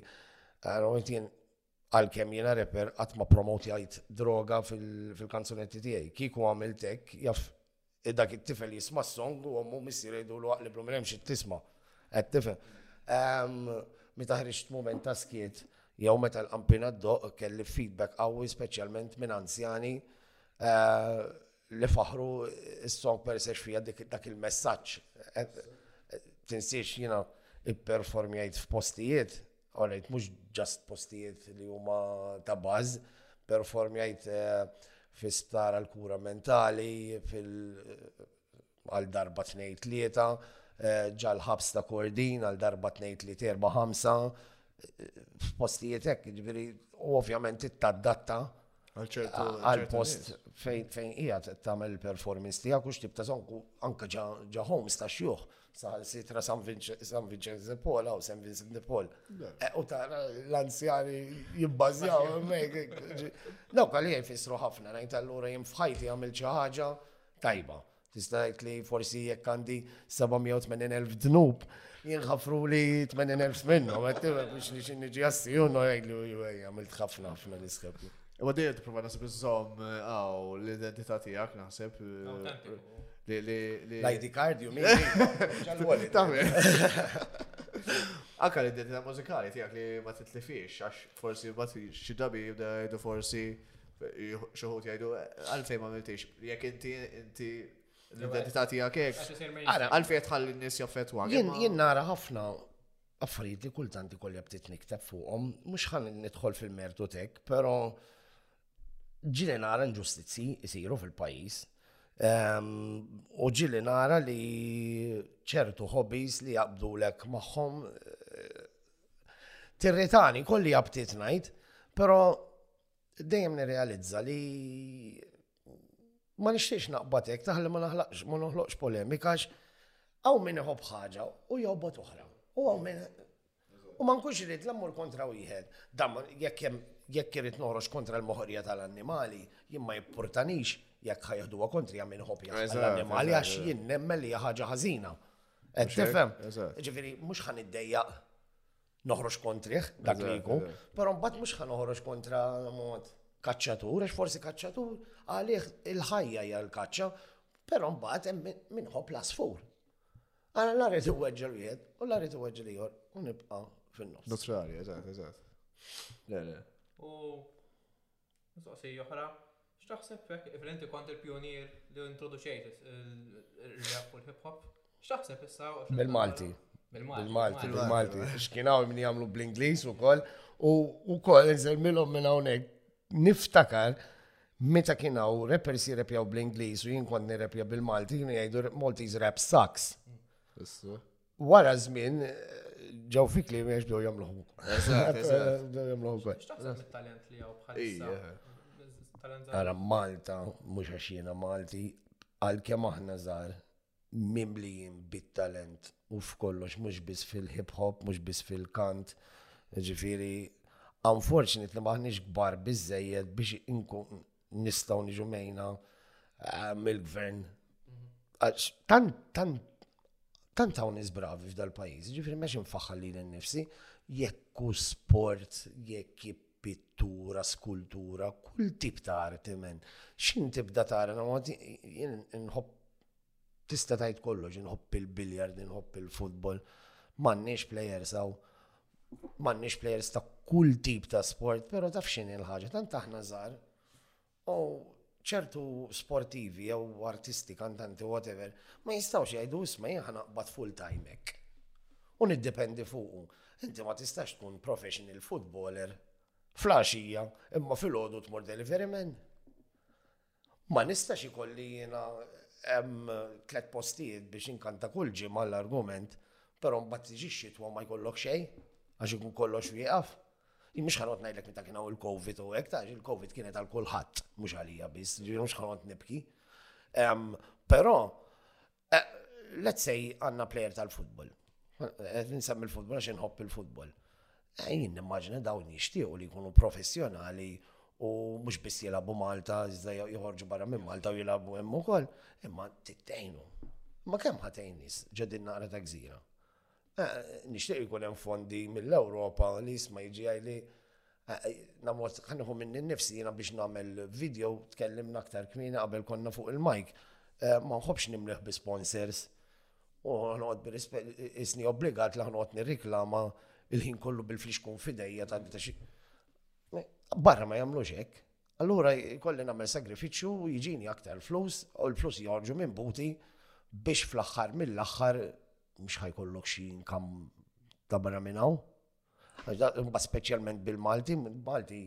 Għalkemm jiena rapper qatt ma promotjajt droga fil-kanzunetti tiegħi. Kieku għamilt hekk, jaf dak it-tifel jisma' s-song u ommu missier jgħidulu aqliblu minn hemm xi tisma'. Qed tifhem. Meta ħriġt mument ta' skiet jew meta l-qampina ddoqq kelli feedback qawwi speċjalment minn anzjani li faħħru s-song peress għax fiha dak il-messaġġ. Tinsiex jiena ipperformjajt f'postijiet Għalhekk mhux just postijiet li huma ta' baż, perform jgħid eh, fi sptar għal kura mentali, fil għal darba tnejn tlieta, eh, ġal ħabs ta' kordin għal darba tnejn tliet erba' ħamsa, eh, f'postijiet hekk, ġifieri u ovvjament ittaddatta għal post fejn fejn qiegħed tagħmel il-performance tiegħek u x'tib ta' sonku anke ġa homes ta' xjuħ saħansitra San Vincenzo de Paul, għaw San Vincent de Paul. Eh, u tara l-anzjani jibbazjaw, daw kalli jfissru ħafna, najt allura jim fħajti għamil ċaħġa tajba. Tista' jgħid li forsi jekk għandi 780,000 dnub, jinħafru li 80,000 minnhom, qed biex nixin niġi jassi, u ngħidlu jgħamilt ħafna ħafna l-iskep. Imma dejjem tipprova nasib iżżomm għaw eh, l-identità tiegħek naħseb. L-ID card ju Anka l-identità mużikali tiegħek li ma titlifix għax forsi ma xi drabi jibda jgħidu forsi xoħut jgħidu għalfejn ma miltix jekk inti inti l-identità tiegħek hekk. Għalfejn tħalli n-nies jaffettwa. Jien nara ħafna Affarijiet li kultant ikolli btit nikteb fuqhom, mhux ħan nidħol fil-mertu tek, però ġili nara inġustizzi jisiru fil-pajjiż. Ehm, u ġili nara li ċertu hobbies li jaqbdulek magħhom eh, tirritani kolli jabtit ngħid, però dejjem nirrealizza li ma nixtiex naqbad hekk taħli ma naħlaqx ma noħloqx polemika għax hawn min iħobb ħaġa u jobot oħra. U hawn min u ma nkunx irid l-ammur kontra wieħed. Dam jekk hemm jekk irid noħroġ kontra l-moħorija tal-annimali, jien ma jippurtanix jekk ħajħduha kontri għam inħobb l-annimali għax jien nemmen li ħaġa ħażina. Tifhem? Ġifieri mhux ħan iddejjaq noħroġ kontrih, dak li jkun, però mbagħad mhux ħa noħroġ kontra mod kaċċatur, għax forsi kaċċatur għalih il-ħajja hija l-kaċċa, però mbagħad hemm min ħobb l-asfur. Għana la rritu weġġel wieħed u la rritu weġġel ieħor u nibqa' fin-nofs. Neutrali, eżatt, eżatt. Le, le. U Mistoqsija oħra, X'taħseb hekk kif inti kont il-pjunier li introduċejt ir-rap u l-hip hop? X'taħseb issa? Bil-Malti. Bil-Malti, bil-Malti. X'kien hawn min jagħmlu bl-Ingliż ukoll u wkoll inżemmilhom minn hawnhekk niftakar meta kien hawn rappers jirrepjaw bl-Ingliż u jien kont nirrepja bil-Malti kienu jgħidu Maltese rap sucks. Wara żmien ġew fik li mhux bdew jagħmluh. Bdew jagħmluh ukoll. X'taħseb it-talent li hawn bħalissa? Ara Malta, mhux għax jiena Malti, għalkemm aħna żgħar mimlijin bit-talent u f'kollox mhux biss fil-hip hop, mhux biss fil-kant. Ġifieri, unfortunately maħniex kbar biżejjed biex inkun nistgħu niġu mejna eh, mill-gvern. Mhm. Tant hawn nies bravi f'dal-pajjiż, ġifieri mex infaħħal li nnifsi jekk hu sport, jekk pittura, skultura, kull tip ta' arti men. X'in tibda tara nħobb Tista' tgħid kollox, inħobb il-biljard, inħobb il-futbol. M'għandniex plejers hawn. M'għandniex plejers ta' kull tip ta' sport, però taf x'inhi l-ħaġa, tant aħna żgħar. U ċertu sportivi jew artisti, kantanti, whatever, ma jistgħux jgħidu isma' jien ħanaqbad full time hekk. U niddependi fuqu. Inti ma tistax tkun professional footballer flaxija imma fil-ħodu tmur delivery man. Ma nistax ikolli jiena tliet postijiet biex inkanta kull ġimgħa l-argument, però mbagħad tiġi x-xitwa u ma jkollok xejn għax ikun kollox wieqaf. Jien mhux ħanoqgħod ngħidlek meta kien hawn il-Covid u hekk, taf il-Covid kienet għal kulħadd mhux għalija biss, ġifieri mhux ħanoqgħod nibki. Però Eh, let's say għanna player tal-futbol. Eh, Nsemmi l-futbol għax nħobb il-futbol. Eh, jien nimmaġina dawn jixtiequ li jkunu professjonali u mhux biss jilagħbu Malta, iżda joħorġu barra minn Malta u jilagħbu hemm ukoll, imma tittejnu. Ma kemm ħatejn nies ġodin naqra ta' gżira. Nixtieq ikun hemm fondi mill-Ewropa li jisma' jiġi jgħidli namot ħanieħu minni nnifsi jiena biex nagħmel video tkellimna aktar kmieni qabel konna fuq il-mike. Ma nħobbx nimliħ bi sponsors u noqgħod bir-rispett isni obbligat li ħanoqgħod nirriklama il-ħin kollu bil-flixkun f'idejja ta' xi. Barra ma jagħmlux hekk. Allura jkolli nagħmel sagrifiċċju u jiġini aktar flus u l-flus joħorġu minn buti biex fl-aħħar mill-aħħar mhux ħajkollok xi inkam ta' barra minn hawn. Imma speċjalment bil-Malti, Malti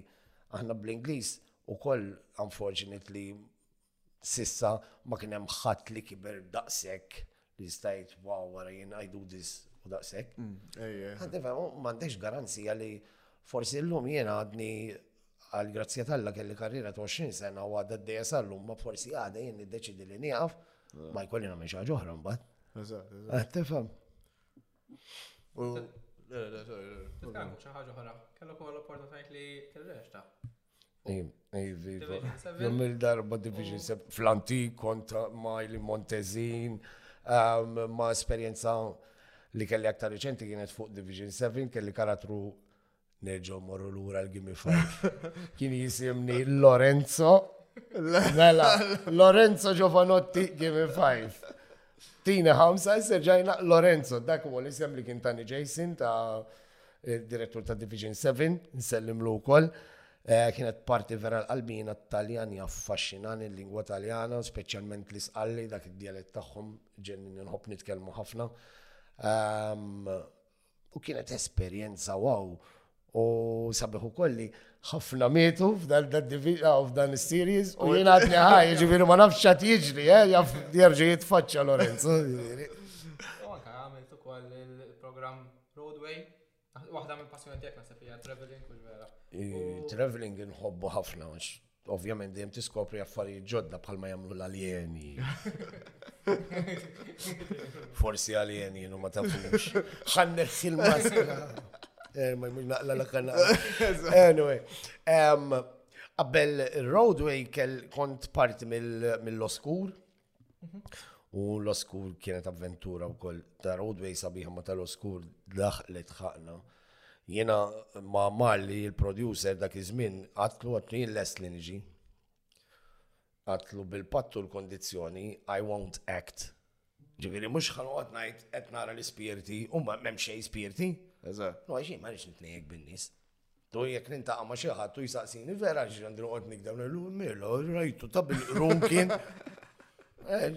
aħna bl-Ingliż ukoll unfortunately sissa ma kien hemm ħadd li kiber daqshekk li stajt wow wara jien I do this u daqshekk. Mm, Għandi fehmu m'għandekx garanzija li forsi llum jien għadni Għal grazzja t'Alla kelli karriera ta' 20 sena u għadha d-dejja sal-lum ma forsi għadha jien niddeċidi li nieqaf ma jkolli nagħmel xi ħaġa oħra mbagħad. Eżatt, eżatt. Qed tifhem? U le, le, sorry. Titkellmu xi ħaġa oħra. Kellok ukoll l-opportunitajiet li tirreġta. Ej, ej, viva. Division seven. Jom il-darba Division 7 fl-antik kont ma' li Montezin, um, ma' esperienza li kelli aktar reċenti kienet fuq Division 7, kelli karattru Nerġgħu morru lura l-Gimme Five. Kien jisimni Lorenzo. Mela, Lorenzo Giovanotti Gimme Five. Tina ħamsa, serġajna Lorenzo, dak u l-isem li kien tani Jason ta' eh, direttur ta' Division 7, nsellim lu kol. Eh, kienet parti vera l-qalbina taljani affaxxinani l-lingwa taljana, specialment li sqalli dak id-dialett tagħhom ġenni nħobb nitkellmu ħafna. Ehm, U kienet esperjenza wow! U sabiħ ukoll li ħafna mietu f'dan f'dan is-series u jien għadni ħaj, ġifieri ma nafx x'għad jiġri, eh, jaf jerġa' jitfaċċa Lorenzo. U anke għamilt ukoll il-programm Roadway, waħda mill-passjoni tiegħek naħseb hija traveling u vera. Traveling inħobbu ħafna għax Ovvjament dejjem tiskopri affarijiet ġodda bħalma jagħmlu l-aljeni. Forsi aljeni ma tafux. Ħanner fil-maskra. Eh, ma jmux naqla la kanna. Anyway. Qabel roadway kell kont parti mill-oskur. U l-oskur kienet avventura u koll. Ta' roadway sabiħa ma tal-oskur daħlet ħakna. Jena ma malli il-producer dak iż-żmien għatlu għatlu jien lest li niġi. Għatlu bil-pattu l-kondizjoni I won't act. Ġifieri mhux ħalu għad ngħid qed nara l-ispirti u ma m'hemm xejn spirti. Eżatt. No għax ma nix nitnejjek bin-nies. U jekk nintaqa' ma' xi ħadd u jsaqsini vera xi għandi noqgħod nikdem lilu mela rajtu ta' bil-qrun kien. Eh,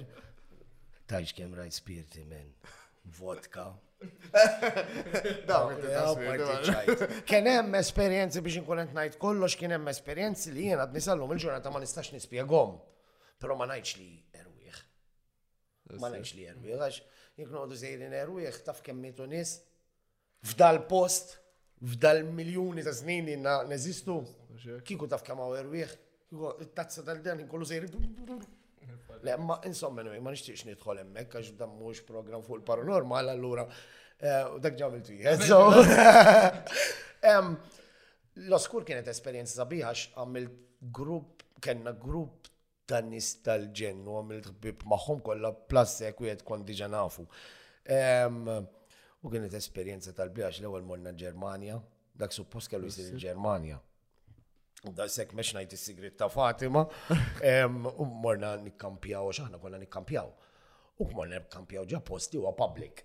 Tajx kemm rajt spirti men. Vodka. Kien hemm esperjenzi biex inkun qed ngħid kollox kien hemm esperjenzi li jien għadni sallum il-ġurnata ma nistax nispjegom. Però ma ngħidx li erwieħ. Ma ngħidx li erwieħ għax jekk noqogħdu żejrin erwieħ taf kemm mietu nies f'dal-post, f'dal-miljuni ta' snin li na neżistu, kiku taf kemm hawn erwieħ, kiku it-tazza tal-dan inkollu sejri. Le, ma insomma, anyway, ma nixtieqx nidħol hemmhekk għax dan mhux program fuq il-paranormal, allura eh, dak ġamil tu L-oskur kienet esperjenza sabiħa għax għamilt grupp, kellna grupp tan-nies tal-ġenn u għamilt ħbib magħhom kollha plasek wieħed kont diġà nafu. U kienet esperjenza tal-bijax l-ewwel morna Ġermanja, dak suppost kellu jsir il-Ġermanja. Da sekk mex ngħid is-sigrit ta' Fatima, u morna nikkampjaw għax aħna konna nikkampjaw. U morna nikkampjaw ġa posti huwa public.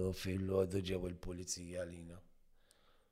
U fil-ħodu ġew il-pulizija lina.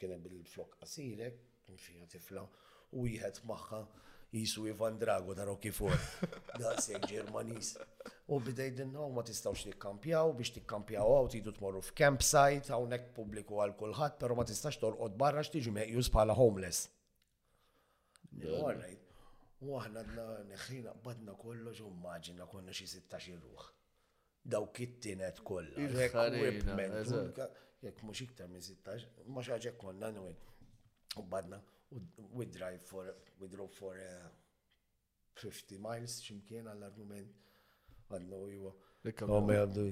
Kienet bil-flokk qasira, kien fiha tifla, u wieħed magħha jisu Ivan Drago ta' Rocky Ford, daqshekk Ġermaniż. U bdejdilna u ma tistgħux tikkampjaw biex tikkampjaw hawn tidu tmorru f'campsite hawnhekk pubbliku għal kulħadd, però ma tistax torqod barra x'tiġi meqjus bħala homeless. U aħna għadna neħħina badna kollox u maġina konna xi sitta xi ruħ. Daw kittinet kollha. Il-equipment. Jekk mhux iktar minn sittax, ma xaġa konna nwin. U badna, we drive for, we drove for eh, 50 miles ximkien għall-argument. Għadna u jwa. Oh, ma jgħaddu.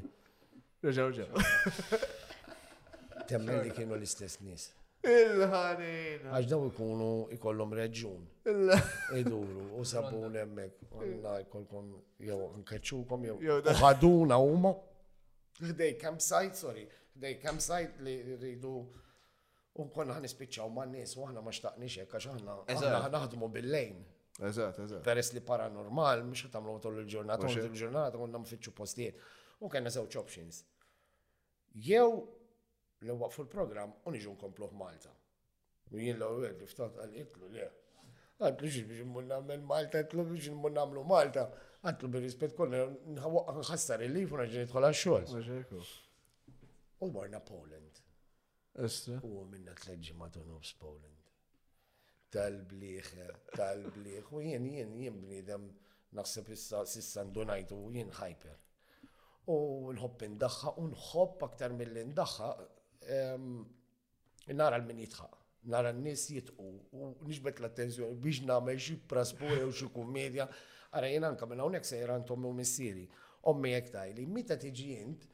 Reġaw ġew. Temmen li kienu l-istess nis. Il-ħanin. Għax daw ikunu ikollhom reġun. Iduru u sabun hemmhekk. Għandna jkollkom jew nkeċċukom jew ħaduna huma. Ħdej campsite, sorry, ħdej campsite li rridu U konna ħan nispiċċaw ma' nies u aħna ma xtaqniex hekk għax aħna aħna naħdmu bil-lejn. Eżatt, eżatt. Peress li paranormal mhux qed tagħmlu tul il-ġurnata, tul il-ġurnata konna mfittxu postijiet. U kellna żewġ options. Jew li waqfu l-programm u niġu nkompluh Malta. U jien l-ewwel kif tat għal-itlu le. Għatlu xi biex mmur nagħmel Malta, għatlu biex mmur nagħmlu Malta. Għatlu bir-rispett kollu nħassar il-lif u nerġa' nidħol għax-xogħol. U morna Poland. Estra. U għamilna tliet ġimgħat u nofs Poland. Tal-bliħ, tal-bliħ, u jien jien jien bniedem naħseb issa sissa ndunajtu jien ħajper. U nħobb indaħħa u nħobb aktar mill indaħħa nara l-min jitħaq. Nara n-nis jitqu u nixbet l-attenzjoni biex namel xi praspura u xi kummedja. Ara jien anka minn hawnhekk se jrantom u missieri. Ommi jekk tajli, meta tiġi int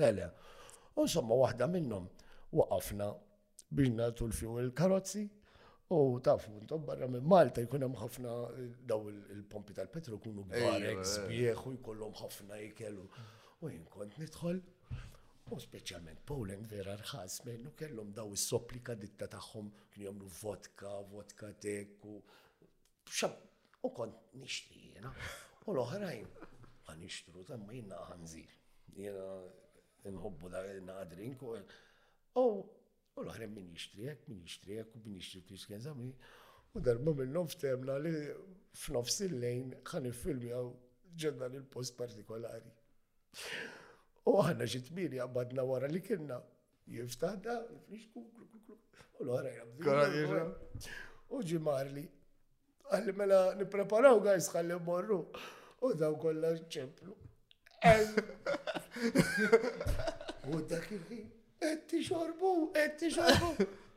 Le, le. Insomma, waħda minnhom waqafna biex nagħtu l-fjuw il-karozzi u taf intom barra minn Malta jkun hemm ħafna daw il-pompi tal-petru jkunu barek sbieħ u jkollhom ħafna ikel u jien kont nidħol U speċjalment Poland vera rħas mennu kellhom daw is-sopplika ditta tagħhom kien jagħmlu vodka, vodka tek u Xab, u kont nixtri jena, u l-oħrajn ma nixtru, tamma jina għanżir. Jena nħobbu da jena għadrin, u l-oħrajn min jixtri jek, min jixtri jek, u min jixtri t-tisken zammi. U darba minnom ftemna li f'nofs il-lejn ħan il-filmjaw ġenna l-post partikolari. U għanna ġitmini għabadna wara li kienna, Jifstadda, jifrixku, u l-ħara jabdi. U ġimarli. Għalli mela nipreparaw għajs għalli morru. U daw kolla ċemplu. U dak il-ħin, etti xorbu, etti xorbu.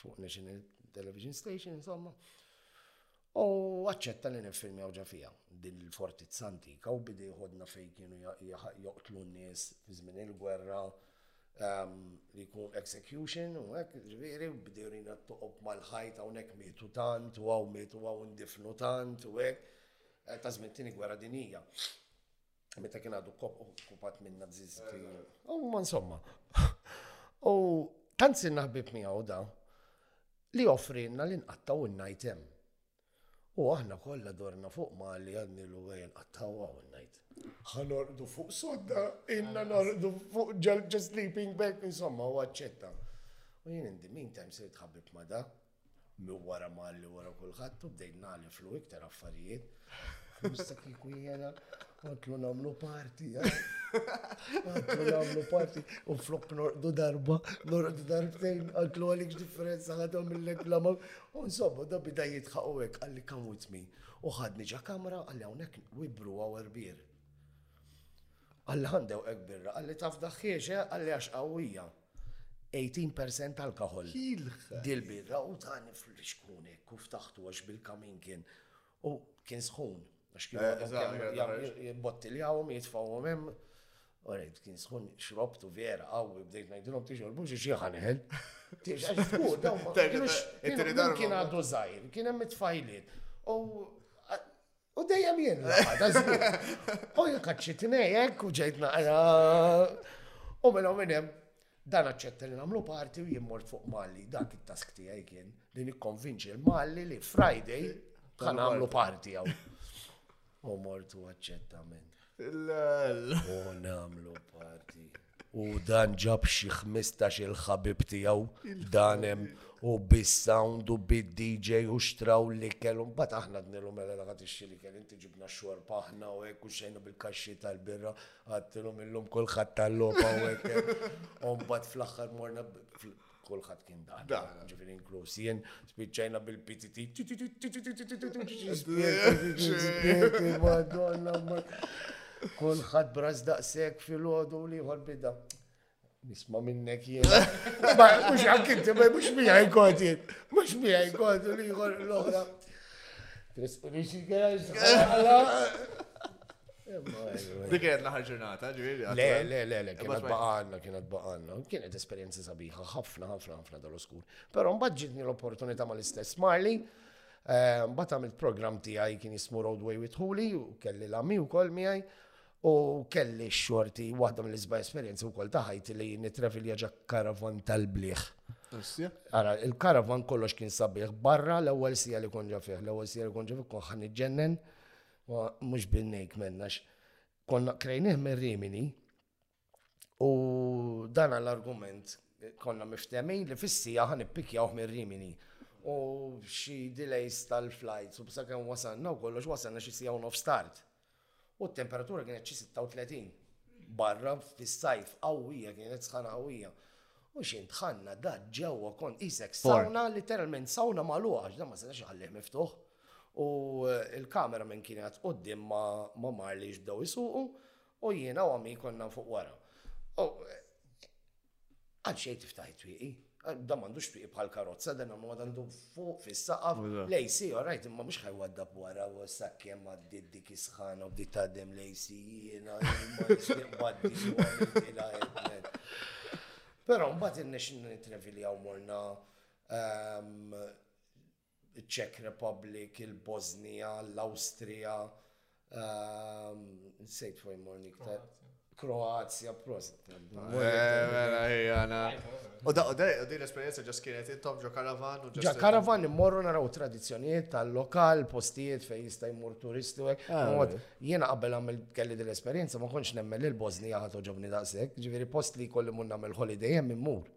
fuq National Television Station, insomma. U għacċetta li nifilmi għawġa fija din il-fortizza antika u bidi jħodna fej kienu joqtlu n-nies fi żmien il-gwerra ehm, li jkun execution u hekk ġifieri u bidi jurina toqob mal-ħajt hawnhekk mietu tant u hawn mietu hawn ndifnu tant u hekk eh, ta' żmien tieni gwerra dinija. meta kien għadu kop okkupat minn nazisti. U ma insomma. U tant sin naħbib miegħu da li offrinna li nqattaw n-najtem. U aħna kollha dorna fuq ma li għadni l għajn nqattaw għaw n-najt. Ħanordu fuq sodda, inna nordu fuq ġal sleeping bag, insomma, u għacċetta. U jien indi min time se jitħabib ma da, Minn wara mgħalli wara kulħadd u bdejt nagħliflu iktar affarijiet. Mista kieku jiena għodlu nagħmlu parti. Għodlu nagħmlu parti u flok norqdu darba, norqdu darbtejn, għodlu għalik differenza għadhom mill-lek blama. U insomma, da bida jitħaqu hekk għalli kam with me. U ħadni ġa kamra għalli hawnhekk wibru għawar bir. Għalli għandew ekbirra, għalli taf daħħiex, eh? għalli għax qawwija. 18% alkohol. Dil birra u tani fl-iskun hekk u ftaħtu għax bil-kamin kien u kien sħun. Għax kien eh, jibbottiljawhom, jitfawhom hemm. U rejt kien sħun xrobt u vera qawwi bdejt ngħidilhom tixorbu xi xi ħanħel. Kien għadu żgħir, kien hemm it-tfajliet. U U dejjem jien l-għada, zgur. U jien kaċċitni hekk u ġejt naqra. U minn minn hemm dan aċċetta li nagħmlu parti u jien mort fuq Malli. Dak it-task tiegħi kien li nikkonvinċi l-Malli li Friday kan għamlu parti għaw. U mortu aċċettament. U namlu parti. U dan ġab xi ħmistax il-ħabib tiegħu dan hemm u bis-sound u bid-DJ u xtraw li kellu mbagħad aħna dnilu mela la ħadd ixxili kell inti ġibna xorb aħna u hekk u xejna bil-kaxxi tal-birra għattilhom illum kulħadd tal-logħba u hekk. U mbagħad fl-aħħar morna Kulħadd kien dan. Da. Ġifieri inkluż jien spiċċajna bil-PTT. Madonna, ma. Kulħadd braż daqshekk fil-għodu li jħor bida. Nisma minnek jien. Ma mhux hekk inti, ma mhux miegħi kont jien. Mhux miegħi kont li jħor l-oħra. Trisqu li xi Dik kienet l-aħħar ġurnata, ġifieri. Le, le, le, le, kienet baqalna, kienet baqalna. Kienet esperjenza sabiħa, ħafna, ħafna, ħafna dal-oskur. Però mbagħad ġitni l-opportunità mal-istess Marley. Eh, mbagħad għamilt programm tiegħi kien jismu Roadway with Hooli u kelli l-ami wkoll miegħi. U kelli xorti waħda mill-isba esperjenzi wkoll ta' ħajti li nitrevilja ġa karavan tal-bliħ. Ara, il-karavan kollox kien sabiħ barra l-ewwel sija li konġa fih, l-ewwel sija li konġa fih kon ħan iġġennen. Ma mhux bin-nejk menn għax konna krejnih minn Rimini u dan l-argument konna miftemin li fissija ħan ippikjawh minn Rimini u xi delays tal-flights u sakemm wasanna u kollox wasanna xi sija u nofs tard. U t-temperatura kienet xi 36 barra fis-sajf qawwija kienet sħana qawwija. U xi dħanna da ġewwa kon isek sawna literalment sawna magħluqa għax dan ma setax iħallih miftuħ. U l-cameraman kien jgħadd quddiem ma' Marley biex bdew isuqu u jiena u Ami konna fuq wara. U għal xejn tiftaħ it-twieqi. Dan m'għandux twieqi bħal karozza, dan għandu għadandu fuq fis-saqaf. L-AC, orajt, imma mhux ħajwaddab wara u sakkemm għaddiet dik is-sħana u bdiet tgħaddem l-AC jiena ma nixtieq baddi u għamiltilha hekk. Però mbagħad innexxinna nitreviljaw morna iċ-Czech Republic, il-Bosnija, l-Awstrija, nsejt fejn morni iktar. Kroazja, prosit. U da, u da, u din l-esperienza ġas kienet intom ġo karavan u ġo. karavan immorru naraw tradizjoniet tal-lokal, postijiet fej jista' jmur turisti u hekk. Ah, jiena qabel għamil kelli din l-esperienza ma konx nemmen li l-Bosnija ħadd oġobni daqshekk, ġifieri post li kolli mun nagħmel holiday hemm immur.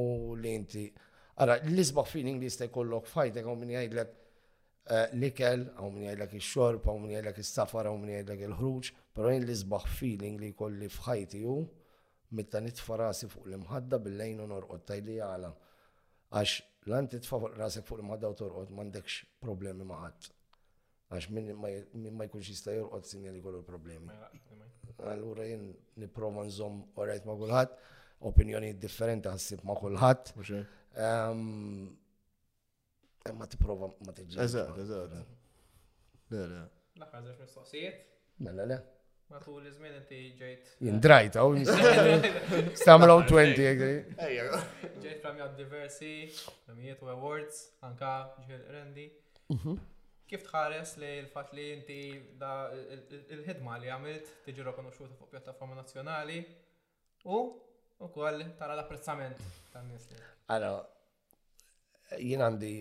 U li inti, ara, l-isbaħ feeling li jista' jkollok f'ħajtek għaw min jgħidlek eh, l-ikel, għaw min jgħidlek ix-xorb, għaw min jgħidlek is-safar, għaw min jgħidlek il-ħruġ, però jien l-isbaħ feeling li jkolli f'ħajti hu meta nitfa' rasi fuq l-imħadda bil-lejn u norqod tajli għala. Għax l-anti tfa' rasek fuq l-imħadda u torqod m'għandekx problemi ma' ħadd. Għax minn ma jkunx jista' jorqod sinja li kollu problemi. Allura jien nipprova nżomm orajt ma' kulħadd, opinjoni differenti ħassib ma' kulħadd. Ma tipprova ma tiġi. Eżatt, eżatt. Vera. L-aħħar żewġ mistoqsijiet. Mela le. Matul iż-żmien inti ġejt. Jindrajt hawn. Stamlaw 20 egri. Ġejt premjat diversi premjiet u awards anka ġiel rendi. Mhm. Kif tħares li l-fatt li inti da il-ħidma li għamilt tiġi rikonoxxuta fuq pjattaforma nazzjonali u wkoll tara l-apprezzament tan-nies. Allora, Jien għandi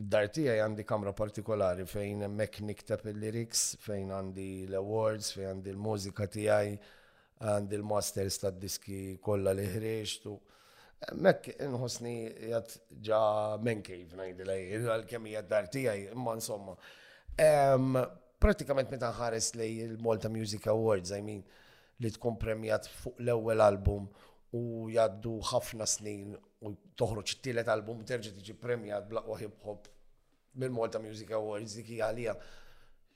dar tiegħi għandi kamra partikolari fejn hemmhekk nikteb il-lyrics, fejn għandi l-awards, fejn għandi l-mużika tiegħi, għandi l-masters tad-diski kollha li ħriġt. Mek inħosni jgħat ġa men cave najdila, għal-kem jgħat dar tijaj, imma insomma. Pratikament meta ħares li il-Malta Music Awards, I mean, li tkun premjat fuq l-ewwel album u jgħaddu ħafna snin u toħroġ it-tielet album terġa' tiġi premjat bl-aqwa hip hop mill-Malta Music Awards dik hija għalija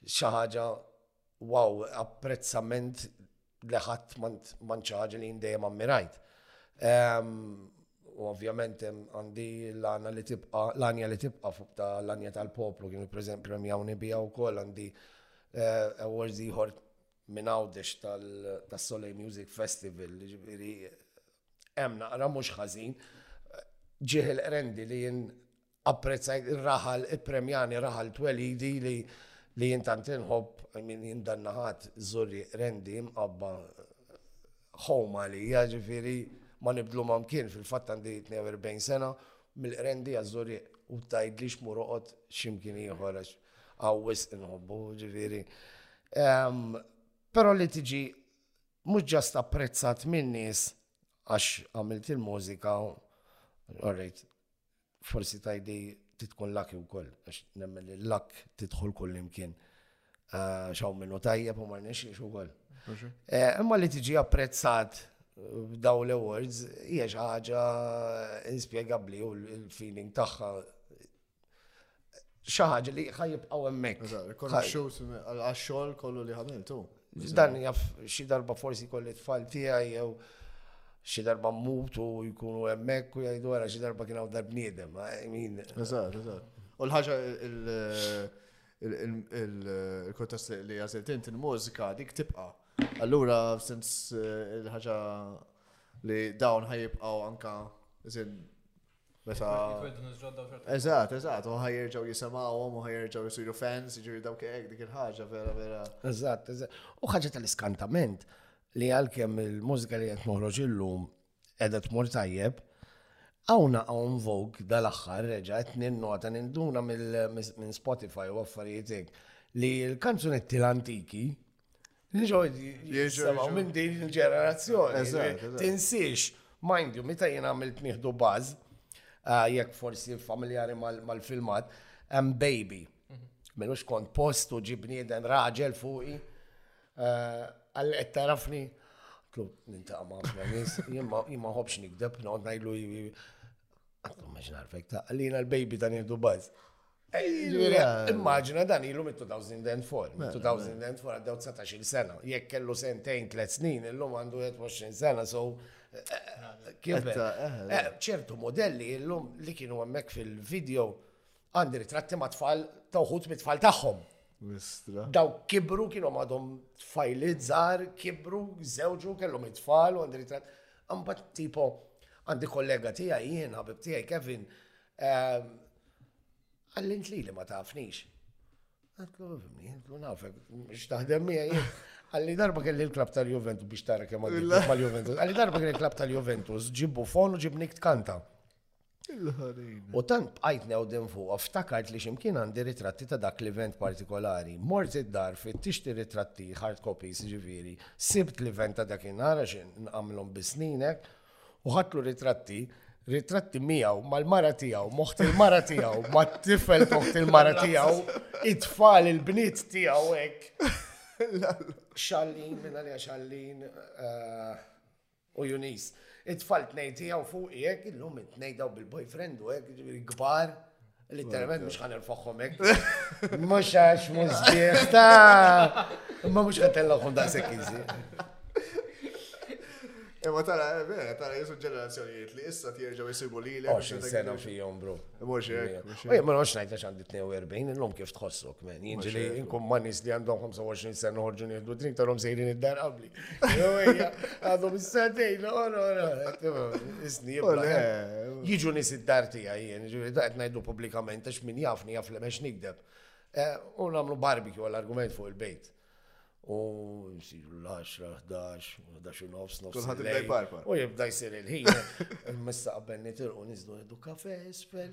xi ħaġa wow, apprezzament li ħadd ma ħaġa li dejjem ammirajt. Ehm, u ovvjament għandi l-għana li tibqa, l-għanja li tibqa fuq ta' l-għanja tal-poplu, kienu preżent premjawni bija u koll għandi eh, awards iħor minn Għawdex tas-Soleil Music Festival, ġifieri hemm naqra mhux ħażin. Ġieħ il-qrendi li jien apprezzajt ir-raħal, ippremjani raħal twelidi li li jien tant inħobb minn jien dan naħat żurri rendi mqabba ħoma li ġifieri ma nibdlu ma mkien fil-fatt għandi 42 sena mill-qrendi għaż-żurri u tajdlix muroqot ximkien ieħor għax Hawn wisq inħobbu, ġifieri. Però li tiġi mhux ġast apprezzat min-nies għax għamilt il-mużika, orrejt, forsi tgħidli trid tkun lucky wkoll, għax nemmen li l-luck tidħol kullimkien. Għax hawn minnu tajjeb u ma rnexxiex ukoll. Imma li tiġi apprezzat b'daw l-awards hija xi ħaġa inspjegabbli u l-feeling tagħha Xaħġ li ħajib għaw emmek. Konoxxut għaxxol kollu li għamiltu. Dan jaf xi darba forsi kolli tfal tiegħi jew xi darba mutu jkunu emmek u jgħidu għara xi darba kien hawn darbniedem. Eżatt, eżatt. U l-ħaġa il-kontest li għażilt int il-mużika dik tibqa'. Allura sens eh, il-ħaġa li dawn ħajibqaw anka Meta. Eżat, eżat, u ħajerġaw jisemawhom u ħajerġaw jisiru fans, ġiri dawk hekk dik il-ħaġa vera vera. Eżat, eżat. U ħaġa tal-iskantament li għalkemm il-mużika li qed noħroġ illum qiegħda tmur tajjeb, Għawna għawn vog dal-axħar reġa qed ninnota ninduna minn Spotify u affarijietek li l-kanzunetti l-antiki Jisimgħu minn din il-ġenerazzjoni. Tinsiex, mind you, meta jien għamilt nieħdu baż, ah, jekk forsi familjari mal-filmat, hemm baby. Mhm. Minu xkont post u ġibni eden raġel fuqi. Ah, għal qed tarafni, tlu ninta ma' nis, jien ma ħobx nikdeb, noqgħod ngħidlu għatlu ma xnarfek ta' għalina l-baby ta' nieħdu baż. Immaġina dan ilu mit 2004, mit 2004 għaddew 19 sena, jekk kellu sentejn, tlet snin, illum għandu 20 sena, so kif ċertu modelli illum li kienu hemmhekk fil-video għandi ritratti ma' tfal ta' uħut mit tfal tagħhom. Daw kibru kienu għadhom tfajli żgħar, kibru, żewġu kellhom it-tfal u għandi ritratt. Ambat tipo għandi kollega tiegħi jien, ħabib tiegħi Kevin, Għallint li li ma tafnix. Għatlu, fimni, għatlu nafek, biex taħdem miħaj. Għalli darba kelli l-klab tal-Juventus biex tara kemm għaddi mal-Juventus. Għalli darba kelli l-klab tal-Juventus, ġibbu fon u ġibnik tkanta. U tant bqajt newden fuq, ftakart li ximkien għandi ritratti ta' dak l-event partikolari. Mort id-dar fit tixti ritratti hard copies ġiviri, sibt l-event ta' dak inara xin nqamlhom bisninek. u ħadtlu ritratti, ritratti miegħu mal-mara tiegħu, moħt il-mara tiegħu, mat-tifel toħt il-mara tiegħu, it-tfal il-bniet tiegħu hekk. Xallin, minn għalija xallin eh, u Junis. It-tfal t-nej tiegħu fuq hekk, illum it-nej daw bil-boyfriend u hekk, ġifieri kbar. Literalment mhux ħan irfoħħom hekk. Mhux għax mhux bieħ ta' imma mhux qed tellgħuhom daqshekk iżi. Imma tara, eh, vera, tara jisu ġenerazzjonijiet li issa tjerġaw jisibu li l-ek. Oċin sena fijom, bro. Mux jek. Ej, ma nħoċ najta xandi 42, l-lum kif tħossok, men. Jinġili, inkum manis li għandhom 25 sena uħorġu nieħdu drink, tarom sejrin id-dar qabli. Għadhom s-satejn, ora, ora, isni, jiġu nis id-darti għajjen, ġuri, daqt najdu publikament, għax min jafni jaf li mex nikdeb. Eh, u namlu barbecue għal-argument fuq il-bejt. U jisiru l-10, 11, 11 nofs, nofs. Kulħat il-lej parpa. U jibda jisir il-ħin. Missa għabben nitilqu nizdu nidu kafe, isfel.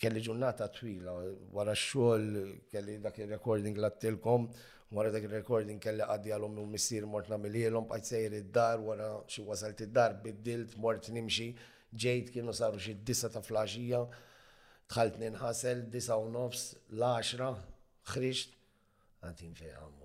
kelli ġurnata twila, wara xogħol kelli dak il-recording lattilkom, wara dak il-recording kelli għaddi għalhom u missier mort namilielhom, bħajt sejr id-dar, wara xi wasalt id-dar, biddilt, mort nimxi, ġejt kienu saru xi disa ta' flaxija, dħalt ninħasel, disa u nofs, l-10, ħriġt, għatin fejn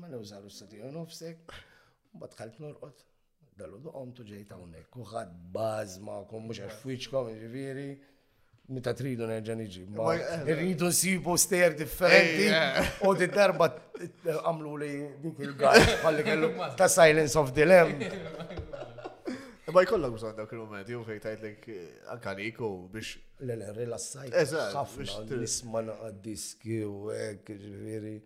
Ma nużalu s-satiju nofsek, bat kalt norqot. Dallu duqom tu ġejt hawnhekk. Kuħad baż magħkom mhux għax fwiċkom, ġifieri. Meta tridu nerġa' niġi. Irridu nsibu steer differenti. U di darba għamlu li dik il-gar bħalli kellu ta' Silence of the Lamb. Ma jkollok bżonn dak il-moment, jew fejn tgħidlek eh, anka liku biex. Le, le, rilassajt. Eżatt. Ħafna nisma' naqa' diski u hekk, ġifieri.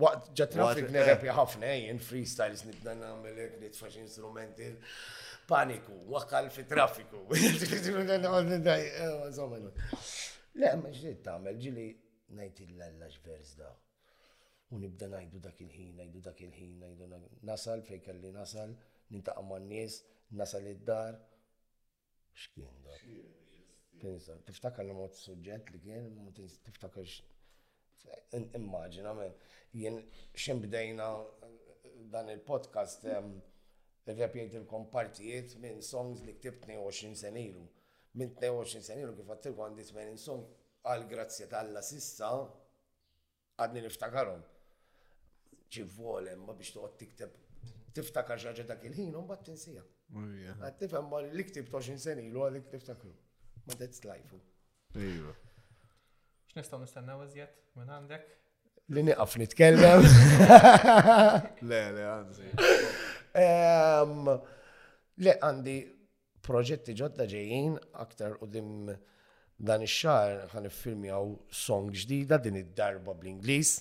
Waqt ġat traffic nerepja eh. ħafna, eh, jien freestyles nibda nagħmel hekk nitfax instrumenti paniku, wakkal fi traffiku. Le, ma ġrid tagħmel ġili ngħid il-lalla x'vers da. U nibda ngħidu dak il-ħin, ngħidu dak il-ħin, ngħidu nasal fejn kelli nasal, nintaqa' man-nies, nasal id-dar, X'kien dak? Pinsa, tiftakar li mod suġġett li kien, ma tiftakarx Immaġina, jien xejn bdejna dan il-podcast ir-rap jgħidilkom partijiet minn songs li ktibt 22 sena ilu. Minn 22 sena ilu kif għedtilkom għandi 80 song, għall-grazzja t'Alla s'issa Għadni niftakarhom. Ġib volem ma biex toqgħod tikteb tiftakar xi ħaġa dak il-ħin u mbagħad tinsija. Għad tifhem ma l-iktib 20 sena ilu għalik tiftakru. Ma that's life. Ejwa. X'nistgħu nistennew iżjed minn għandek? Li niqaf nitkellem. Le, le, għanzi. Le, għandi proġetti ġodda ġejjin aktar u dim dan ix-xahar ħan iffilmjaw song ġdida din id-darba bl-Ingliż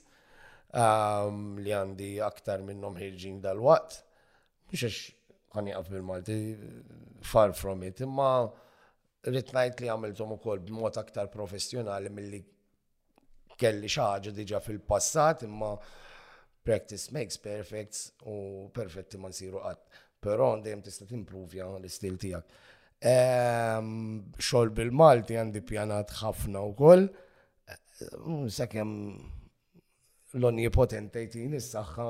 um, li għandi aktar minnhom ħirġin dal-waqt. Mhux għax ħan jaqaf bil-Malti far from it, imma rrid ngħid li għamilthom ukoll b'mod aktar professjonali milli kelli xi ħaġa diġà fil-passat imma practice makes perfect u perfetti ma nsiru qatt. Però dejjem tista' timprovja l-istil tiegħek. Ehm, xogħol bil-Malti għandi pjanat ħafna wkoll. Ehm, sakemm l-onjipotentejtini s-saħħa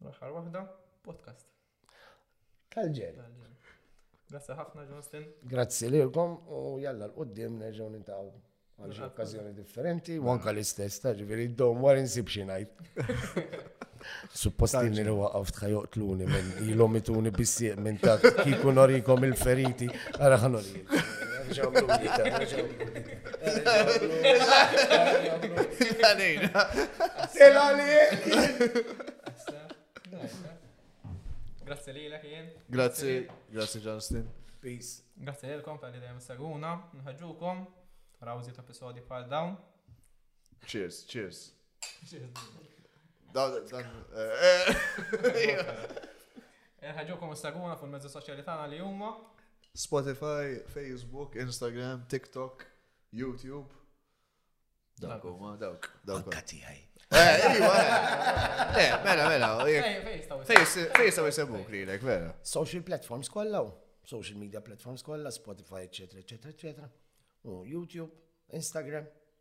U l-aħħar waħda, podcast. Tal-ġen. Tal-ġen. Grazzi ħafna, Johnston. Grazzi lilkom u jalla l-qoddim nerġgħu nintaw għal xi okkażjoni differenti, u anka l-istess, ta' ġifieri d-dom war insib xi ngħid. Suppostini li waqaf tħa joqtluni minn ilhom ituni bissieq minn ta' kiku norikom il-feriti, ara ħanori. Grazie li l-ek jien. Grazie, grazie Justin. Peace. Grazie li l-kom tal-li dajem s-saguna, nħagġukom, rawżi ta' episodi bħal dawn. Cheers, cheers. Dan, dan, eh, eh. Ħagġukom istaguna fuq il-mezzi soċjali tagħna li huma. Spotify, Facebook, Instagram, TikTok, YouTube. Dawk huma dawk. Dawk. Anka tiegħi. Eh, iva, eh. Eh, mela, mela. Fejn staw jisebuk li l-ek, vera. Social platforms kollha, social media platforms kollha, Spotify, eccetera, eccetera, eccetera. U YouTube, Instagram,